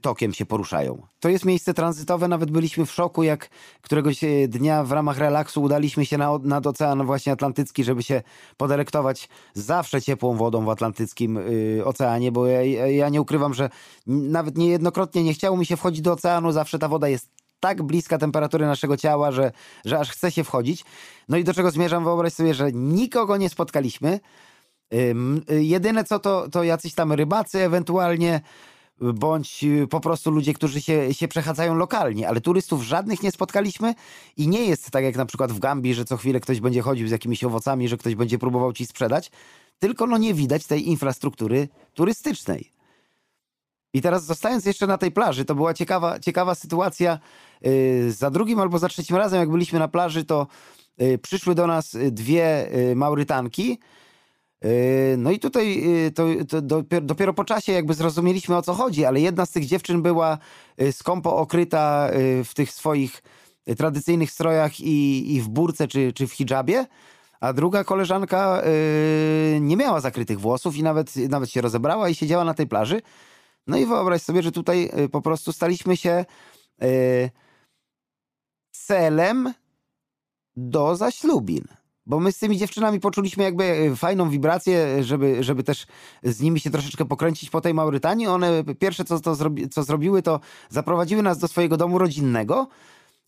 tokiem się poruszają. To jest miejsce tranzytowe, nawet byliśmy w szoku, jak któregoś y, dnia w ramach relaksu udaliśmy się na, nad Ocean właśnie Atlantycki, żeby się podelektować zawsze ciepłą wodą w Atlantyckim Oceanie, bo ja, ja nie ukrywam, że nawet niejednokrotnie nie chciało mi się wchodzić do oceanu, zawsze ta woda jest tak bliska temperatury naszego ciała, że, że aż chce się wchodzić. No i do czego zmierzam? Wyobraź sobie, że nikogo nie spotkaliśmy. Jedyne co to, to jacyś tam rybacy ewentualnie bądź y, po prostu ludzie, którzy się, się przechadzają lokalnie, ale turystów żadnych nie spotkaliśmy i nie jest tak jak na przykład w Gambii, że co chwilę ktoś będzie chodził z jakimiś owocami, że ktoś będzie próbował ci sprzedać, tylko no nie widać tej infrastruktury turystycznej. I teraz zostając jeszcze na tej plaży, to była ciekawa, ciekawa sytuacja. Yy, za drugim albo za trzecim razem, jak byliśmy na plaży, to yy, przyszły do nas dwie Maurytanki, no i tutaj yy, to, to dopiero, dopiero, po czasie jakby zrozumieliśmy o co chodzi, ale jedna z tych dziewczyn była yy, skąpo okryta w tych swoich tradycyjnych strojach i, i w burce czy, czy w hijabie, a druga koleżanka nie miała zakrytych włosów i nawet, nawet się rozebrała i siedziała na tej plaży. No i wyobraź sobie, że tutaj po prostu staliśmy się celem do zaślubin bo my z tymi dziewczynami poczuliśmy jakby e, fajną wibrację, żeby, żeby też z nimi się troszeczkę pokręcić po tej Maurytanii. One pierwsze, co, to zrobi, co zrobiły, to zaprowadziły nas do swojego domu rodzinnego.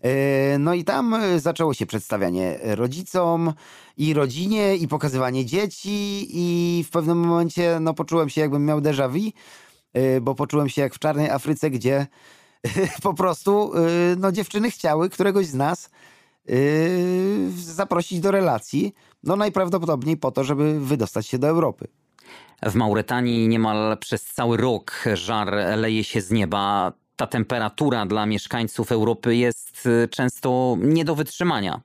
E, no i tam e, zaczęło się przedstawianie rodzicom i rodzinie i pokazywanie dzieci i w pewnym momencie no, poczułem się jakbym miał déjà vu, bo poczułem się jak w Czarnej Afryce, gdzie po prostu no, dziewczyny chciały któregoś z nas zaprosić do relacji, no najprawdopodobniej po to, żeby wydostać się do Europy.
W Mauretanii niemal przez cały rok żar leje się z nieba. Ta temperatura dla mieszkańców Europy jest y, często nie do wytrzymania.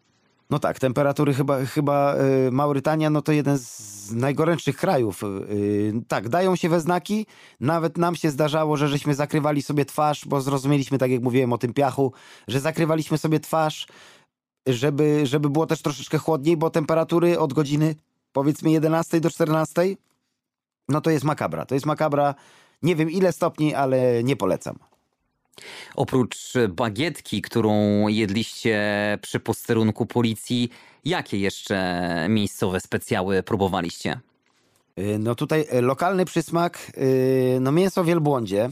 No tak, temperatury chyba, chyba yy, Maurytania no to jeden z najgorętszych krajów. Tak, dają się we znaki. Nawet nam się zdarzało, że żeśmy zakrywali sobie twarz, bo zrozumieliśmy, tak jak mówiłem o tym piachu, że zakrywaliśmy sobie twarz żeby, żeby było też troszeczkę chłodniej, bo temperatury od godziny powiedzmy 11 do 14, no to jest makabra. To jest makabra, nie wiem ile stopni, ale nie polecam.
Oprócz bagietki, którą jedliście przy posterunku policji, jakie jeszcze miejscowe specjały próbowaliście?
Y, no tutaj y, lokalny przysmak, no mięso w wielbłądzie,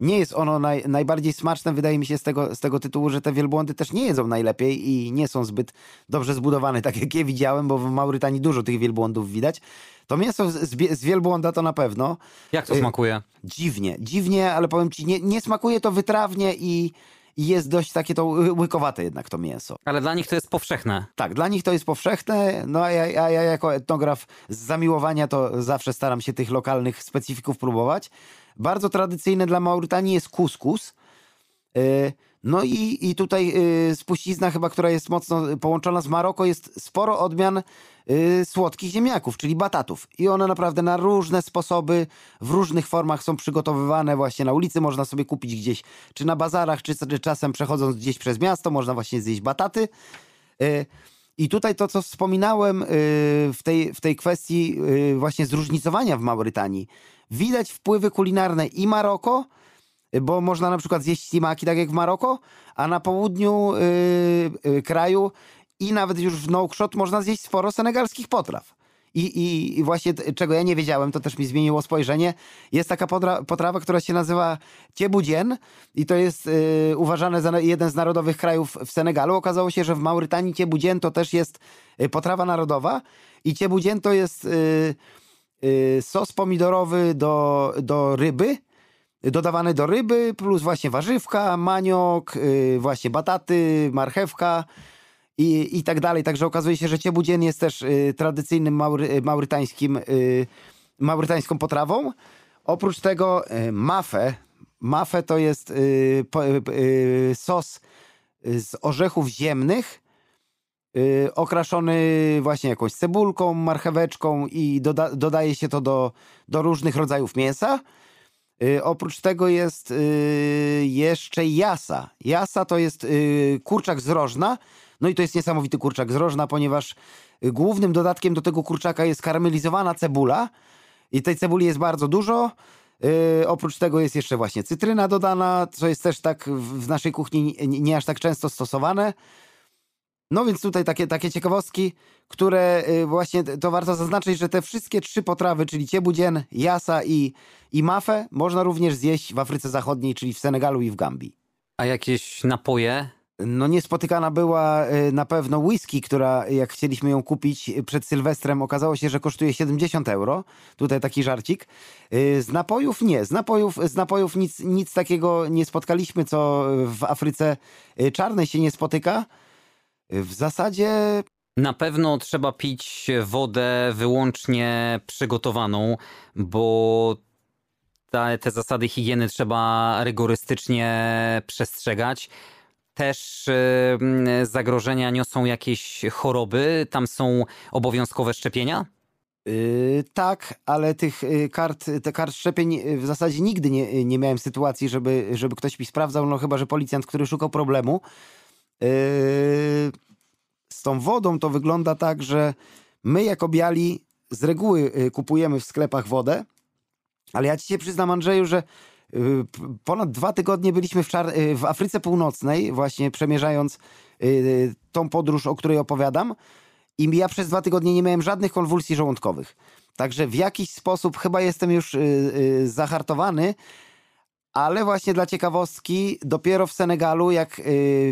nie jest ono naj, najbardziej smaczne, wydaje mi się, z tego, z tego tytułu, że te wielbłądy też nie jedzą najlepiej i nie są zbyt dobrze zbudowane, tak jak je widziałem, bo w Maurytanii dużo tych wielbłądów widać. To mięso z, z wielbłąda to na pewno.
Jak to y, smakuje?
Dziwnie, dziwnie, ale powiem ci, nie, nie smakuje to wytrawnie i, i jest dość takie to łykowate jednak to mięso.
Ale dla nich to jest powszechne.
Tak, dla nich to jest powszechne, no a ja, a ja jako etnograf z zamiłowania to zawsze staram się tych lokalnych specyfików próbować. Bardzo tradycyjne dla Maurytanii jest kuskus. E, no i, i tutaj e, spuścizna chyba, która jest mocno połączona z Maroko, jest sporo odmian e, słodkich ziemniaków, czyli batatów. I one naprawdę na różne sposoby, w różnych formach są przygotowywane. Właśnie na ulicy można sobie kupić gdzieś, czy na bazarach, czy, czy czasem przechodząc gdzieś przez miasto, można właśnie zjeść bataty. I tutaj to, co wspominałem w tej, w tej kwestii właśnie zróżnicowania w Maurytanii, widać wpływy kulinarne i Maroko, bo można na przykład zjeść ślimaki tak jak w Maroko, a na południu yy, yy, kraju i nawet już w Nouakchott można zjeść sporo senegalskich potraw. I, i, I, właśnie czego ja nie wiedziałem, to też mi zmieniło spojrzenie. Jest taka potrawa, która się nazywa ciebudzien i to jest y, uważane za jeden z narodowych krajów w Senegalu. Okazało się, że w Maurytanii ciebudzien to też jest y, potrawa narodowa i ciebudzien to jest y, y, sos pomidorowy do, do ryby, dodawany do ryby, plus właśnie warzywka, maniok, y, właśnie bataty, marchewka i, i tak dalej. Także okazuje się, że ciebudzien jest też y, tradycyjnym maury, maurytańskim, y, maurytańską potrawą. Oprócz tego mafę. Mafę to jest sos z orzechów ziemnych, okraszony właśnie jakąś cebulką, marcheweczką i doda dodaje się to do, do różnych rodzajów mięsa. Oprócz tego jest jeszcze jasa. Jasa to jest kurczak z rożna, no i to jest niesamowity kurczak z rożna, ponieważ y, głównym dodatkiem do tego kurczaka jest karmelizowana cebula i tej cebuli jest bardzo dużo. Yy, oprócz tego jest jeszcze właśnie cytryna dodana, co jest też tak w naszej kuchni nie, nie aż tak często stosowane. No więc tutaj takie, takie ciekawostki, które yy, właśnie to warto zaznaczyć, że te wszystkie trzy potrawy, czyli ciebudzien, jasa i, i mafę, można również zjeść w Afryce Zachodniej, czyli w Senegalu i w Gambii.
A jakieś napoje
no niespotykana była y, na pewno whisky, która jak chcieliśmy ją kupić przed Sylwestrem, okazało się, że kosztuje 70 euro. Tutaj taki żarcik. Y, z napojów nie. Z napojów, z napojów nic, nic takiego nie spotkaliśmy, co w Afryce y, Czarnej się nie spotyka. W zasadzie
na pewno trzeba pić wodę wyłącznie przygotowaną, bo te, te zasady higieny trzeba rygorystycznie przestrzegać też zagrożenia niosą jakieś choroby? Tam są obowiązkowe szczepienia?
Yy, tak, ale tych y, kart, te kart szczepień y, w zasadzie nigdy nie, nie miałem sytuacji, żeby, żeby ktoś mi sprawdzał, no chyba, że policjant, który szukał problemu. Tą wodą to wygląda tak, że my jako biali z reguły y, kupujemy w sklepach wodę, ale ja ci się przyznam, Andrzeju, że Y, ponad dwa tygodnie byliśmy w, y, w Afryce Północnej, właśnie przemierzając tą podróż, o której opowiadam. I ja przez dwa tygodnie nie miałem żadnych konwulsji żołądkowych. Także w jakiś sposób chyba jestem już zahartowany, ale właśnie dla ciekawostki, dopiero w Senegalu, jak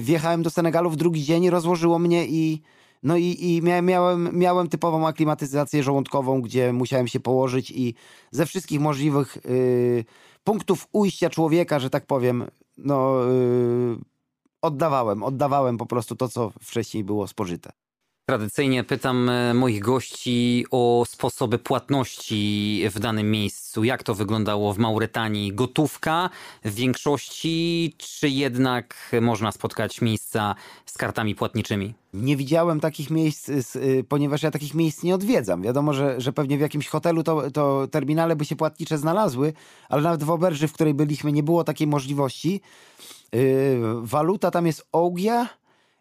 wjechałem do Senegalu w drugi dzień, rozłożyło mnie i no i, i miałem, miałem, typową aklimatyzację żołądkową, gdzie musiałem się położyć i ze wszystkich możliwych punktów ujścia człowieka, że tak powiem, no yy, oddawałem, oddawałem po prostu to, co wcześniej było spożyte.
Tradycyjnie pytam e, moich gości o sposoby płatności w danym miejscu. Jak to wyglądało w Mauretanii? Gotówka w większości, czy jednak można spotkać miejsca z kartami płatniczymi?
Nie widziałem takich miejsc, y, ponieważ ja takich miejsc nie odwiedzam. Wiadomo, że, że pewnie w jakimś hotelu to, to terminale by się płatnicze znalazły, ale nawet w oberży, w której byliśmy, nie było takiej możliwości. Yy, waluta tam jest ogia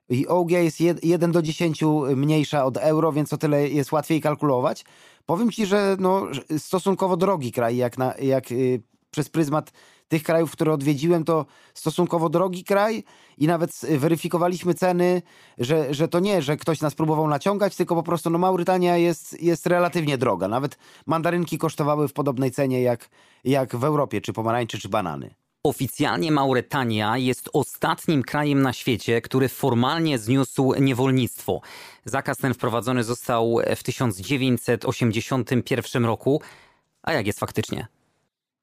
i jest 1 do 10 mniejsza od euro, więc o tyle jest łatwiej kalkulować. Powiem ci, że no, stosunkowo drogi kraj, jak, na, jak y, przez pryzmat tych krajów, które odwiedziłem, to stosunkowo drogi kraj i nawet weryfikowaliśmy ceny, że, że to nie, że ktoś nas próbował naciągać, tylko po prostu no, Maurytania jest, jest relatywnie droga. Nawet mandarynki kosztowały w podobnej cenie jak, jak w Europie, czy pomarańcze, czy banany.
Oficjalnie Mauretania jest ostatnim krajem na świecie, który formalnie zniósł niewolnictwo. Zakaz ten wprowadzony został w 1981 roku. A jak jest faktycznie?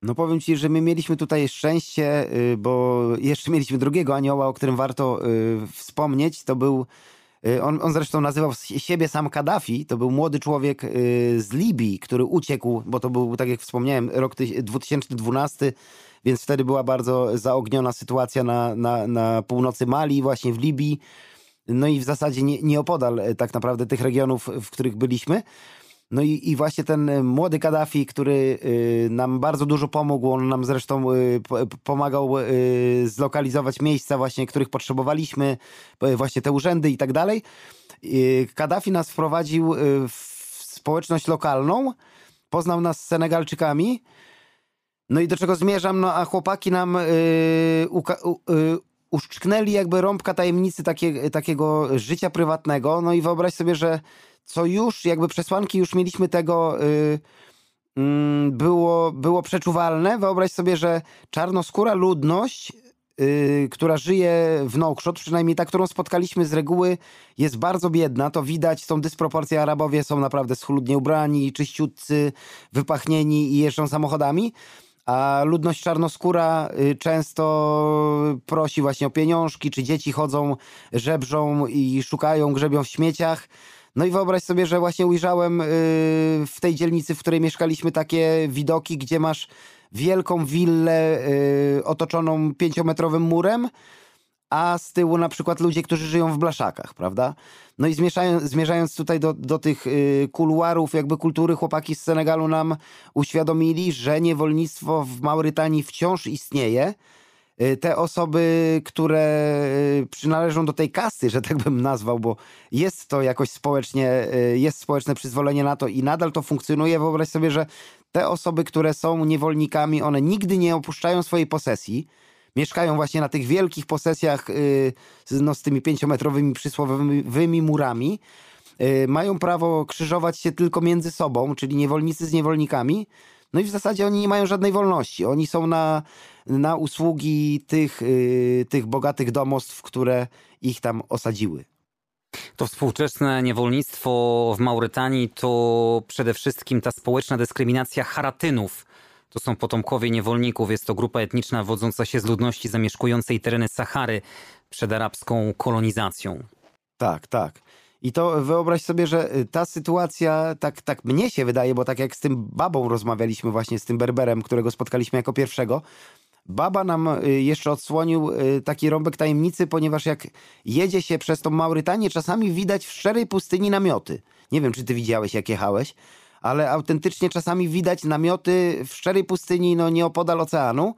No powiem ci, że my mieliśmy tutaj szczęście, y, bo jeszcze mieliśmy drugiego anioła, o którym warto y, wspomnieć. To był y, on, on, zresztą nazywał siebie sam Kaddafi. To był młody człowiek z Libii, który uciekł, bo to był, tak jak wspomniałem, rok 2012 więc wtedy była bardzo zaogniona sytuacja na, na, na północy Mali, właśnie w Libii, no i w zasadzie nie, nieopodal e, tak naprawdę tych regionów, w których byliśmy. No i, i właśnie ten młody Kaddafi, który y, nam bardzo dużo pomógł, on nam zresztą pomagał zlokalizować miejsca właśnie, których potrzebowaliśmy, właśnie te urzędy i tak dalej. Kaddafi nas wprowadził w społeczność lokalną, poznał nas z Senegalczykami, no i do czego zmierzam? No a chłopaki nam yy, yy, uszczknęli jakby rąbka tajemnicy takie, takiego życia prywatnego. No i wyobraź sobie, że co już jakby przesłanki już mieliśmy tego mm, było, było przeczuwalne. Wyobraź sobie, że czarnoskóra ludność Yy, która żyje w Nouakchott, przynajmniej ta, którą spotkaliśmy z reguły, jest bardzo biedna. To widać, są dysproporcje. Arabowie są naprawdę schludnie ubrani, czyściutcy, wypachnieni i jeżdżą samochodami. A ludność czarnoskóra y, często prosi właśnie o pieniążki, czy dzieci chodzą, żebrzą i szukają, grzebią w śmieciach. No i wyobraź sobie, że właśnie ujrzałem y, w tej dzielnicy, w której mieszkaliśmy, takie widoki, gdzie masz wielką willę y, otoczoną pięciometrowym murem, a z tyłu na przykład ludzie, którzy żyją w blaszakach, prawda? No i zmierzając, tutaj do, do tych y, kuluarów jakby kultury, chłopaki z Senegalu nam uświadomili, że niewolnictwo w Maurytanii wciąż istnieje. Y, te osoby, które y, przynależą do tej kasty, że tak bym nazwał, bo jest to jakoś społecznie, jest społeczne przyzwolenie na to i nadal to funkcjonuje. Wyobraź sobie, że te osoby, które są niewolnikami, one nigdy nie opuszczają swojej posesji. Mieszkają właśnie na tych wielkich posesjach no, z tymi pięciometrowymi przysłowiowymi murami. Mają prawo krzyżować się tylko między sobą, czyli niewolnicy z niewolnikami. No i w zasadzie oni nie mają żadnej wolności. Oni są na, na usługi tych, yy, tych bogatych domostw, które ich tam osadziły.
To współczesne niewolnictwo w Maurytanii to przede wszystkim ta społeczna dyskryminacja haratynów. To są potomkowie niewolników. Jest to grupa etniczna wodząca się z ludności zamieszkującej tereny Sahary przed arabską kolonizacją.
Tak, tak. I to wyobraź sobie, że y, ta sytuacja, tak, tak mnie się wydaje, bo tak jak z tym babą rozmawialiśmy właśnie, z tym Berberem, którego spotkaliśmy jako pierwszego, Baba nam y, jeszcze odsłonił y, taki rąbek tajemnicy, ponieważ jak jedzie się przez tą Maurytanię, czasami widać w szczerej pustyni namioty. Nie wiem, czy ty widziałeś, jak jechałeś, ale autentycznie czasami widać namioty w szczerej pustyni, no nieopodal oceanu.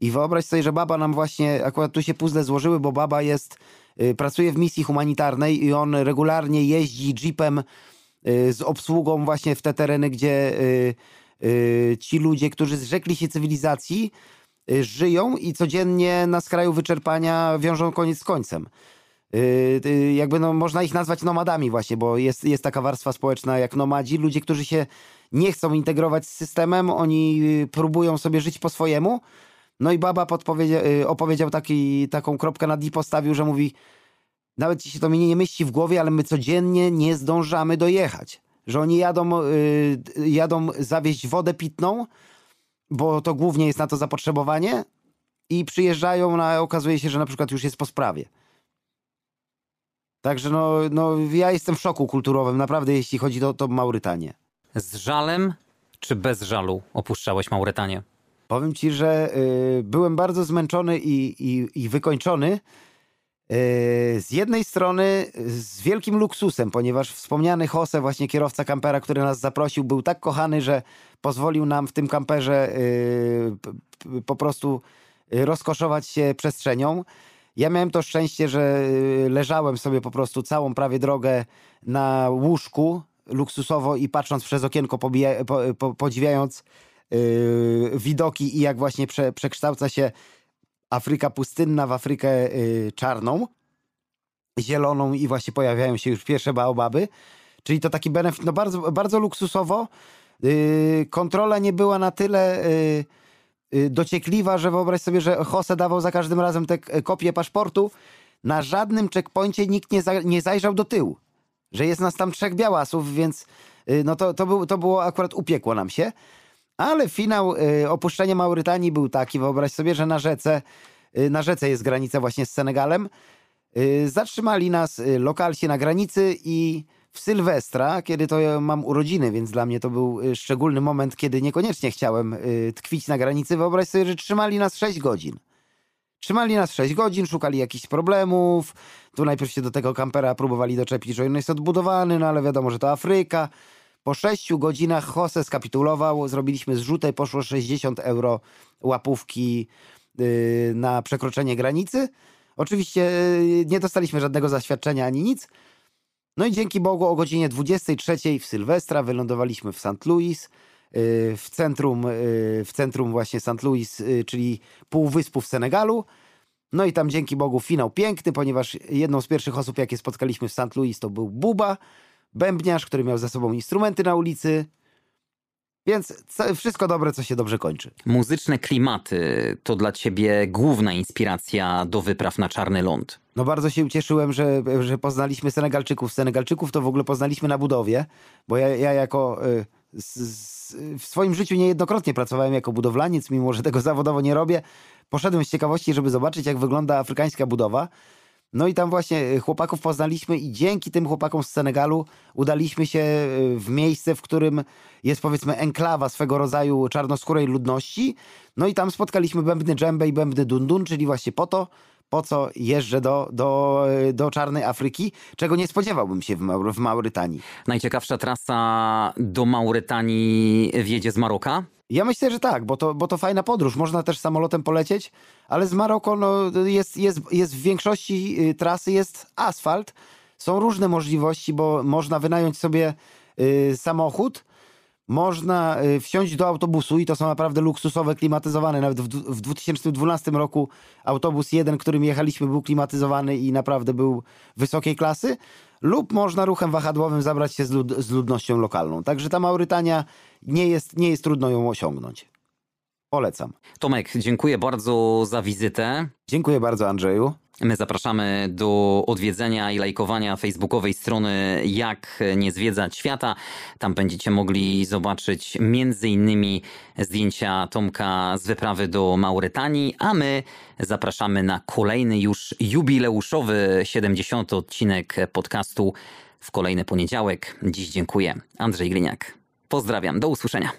I wyobraź sobie, że baba nam właśnie, akurat tu się puzzle złożyły, bo baba jest Y, pracuje w misji humanitarnej i on regularnie jeździ jeepem y, z obsługą właśnie w te tereny, gdzie y, ci ludzie, którzy zrzekli się cywilizacji, żyją i codziennie na skraju wyczerpania wiążą koniec z końcem. Jakby no, można ich nazwać nomadami właśnie, bo jest, jest taka warstwa społeczna jak nomadzi, ludzie, którzy się nie chcą integrować z systemem, oni próbują sobie żyć po swojemu, no i baba y, opowiedział taki, taką kropkę na i postawił, że mówi nawet ci się to mnie nie mieści w głowie, ale my codziennie nie zdążamy dojechać. Że oni jadą, jadą zawieźć wodę pitną, bo to głównie jest na to zapotrzebowanie i przyjeżdżają, no, a okazuje się, że na przykład już jest po sprawie. Także no, no ja jestem w szoku kulturowym, naprawdę, jeśli chodzi o to Maurytanię.
Z żalem czy bez żalu opuszczałeś Maurytanię?
Powiem ci, że y, byłem bardzo zmęczony i, i, i wykończony. Y, z jednej strony z wielkim luksusem, ponieważ wspomniany Jose, właśnie kierowca kampera, który nas zaprosił, był tak kochany, że pozwolił nam w tym kamperze y, po prostu rozkoszować się przestrzenią. Ja miałem to szczęście, że leżałem sobie po prostu całą prawie drogę na łóżku luksusowo i patrząc przez okienko, pobija, po, po, podziwiając yy, widoki i jak właśnie prze, przekształca się Afryka pustynna w Afrykę yy, czarną, zieloną i właśnie pojawiają się już pierwsze baobaby. Czyli to taki benefit, no bardzo, bardzo luksusowo. Yy, kontrola nie była na tyle yy, dociekliwa, że wyobraź sobie, że Jose dawał za każdym razem te kopie paszportu. Na żadnym checkpoincie nikt nie, za, nie zajrzał do tyłu. Że jest nas tam trzech białasów, więc yy, no to, to, był, to było akurat upiekło nam się. Ale finał y, opuszczenia Maurytanii był taki, wyobraź sobie, że na rzece, y, na rzece jest granica właśnie z Senegalem. Y, zatrzymali nas lokalsi na granicy i w Sylwestra, kiedy to mam urodziny, więc dla mnie to był szczególny moment, kiedy niekoniecznie chciałem tkwić na granicy. Wyobraź sobie, że trzymali nas 6 godzin. Trzymali nas 6 godzin, szukali jakichś problemów. Tu najpierw się do tego kampera próbowali doczepić, że on jest odbudowany, no ale wiadomo, że to Afryka. Po sześciu godzinach Jose skapitulował, zrobiliśmy zrzutę, poszło 60 euro łapówki yy, na przekroczenie granicy. Oczywiście nie dostaliśmy żadnego zaświadczenia ani nic. No i dzięki Bogu o godzinie 23 w Sylwestra wylądowaliśmy w St. Louis, yy, w centrum, yy, w centrum właśnie St. Louis, yy, czyli półwyspu w Senegalu. No i tam dzięki Bogu finał piękny, ponieważ jedną z pierwszych osób, jakie spotkaliśmy w St. Louis, to był Buba, bębniarz, który miał ze sobą instrumenty na ulicy. Więc wszystko dobre, co się dobrze kończy.
Muzyczne klimaty to dla ciebie główna inspiracja do wypraw na Czarny Ląd.
No bardzo się ucieszyłem, że, że poznaliśmy Senegalczyków. Senegalczyków to w ogóle poznaliśmy na budowie, bo ja, ja jako... Y, w swoim życiu niejednokrotnie pracowałem jako budowlaniec, mimo że tego zawodowo nie robię. Poszedłem z ciekawości, żeby zobaczyć, jak wygląda afrykańska budowa. No i tam właśnie y, chłopaków poznaliśmy i dzięki tym chłopakom z Senegalu udaliśmy się y, w miejsce, w którym jest powiedzmy enklawa swego rodzaju czarnoskórej ludności. No i tam spotkaliśmy bębny dżembe i bębny dundun, czyli właśnie po to, po co jeżdżę do, do, do Czarnej Afryki, czego nie spodziewałbym się w, Maur w Maurytanii.
Najciekawsza trasa do Maurytanii wiedzie z Maroka?
Ja myślę, że tak, bo to, bo to fajna podróż. Można też samolotem polecieć, ale z Maroko no, jest, jest, jest w większości y, trasy jest asfalt. Są różne możliwości, bo można wynająć sobie y, samochód, można y, wsiąść do autobusu i to są naprawdę luksusowe, klimatyzowane. Nawet w, w 2012 roku autobus jeden, którym jechaliśmy, był klimatyzowany i naprawdę był wysokiej klasy. Lub można ruchem wahadłowym zabrać się z, lud z ludnością lokalną. Także ta Maurytania nie jest, nie jest trudno ją osiągnąć. Polecam.
Tomek, dziękuję bardzo za wizytę.
Dziękuję bardzo, Andrzeju.
My zapraszamy do odwiedzenia i lajkowania facebookowej strony Jak nie zwiedzać świata. Tam będziecie mogli zobaczyć między innymi zdjęcia Tomka z wyprawy do Mauretanii, a my zapraszamy na kolejny już jubileuszowy 70 odcinek podcastu w kolejny poniedziałek. Dziś dziękuję. Andrzej Gliniak. Pozdrawiam. Do usłyszenia.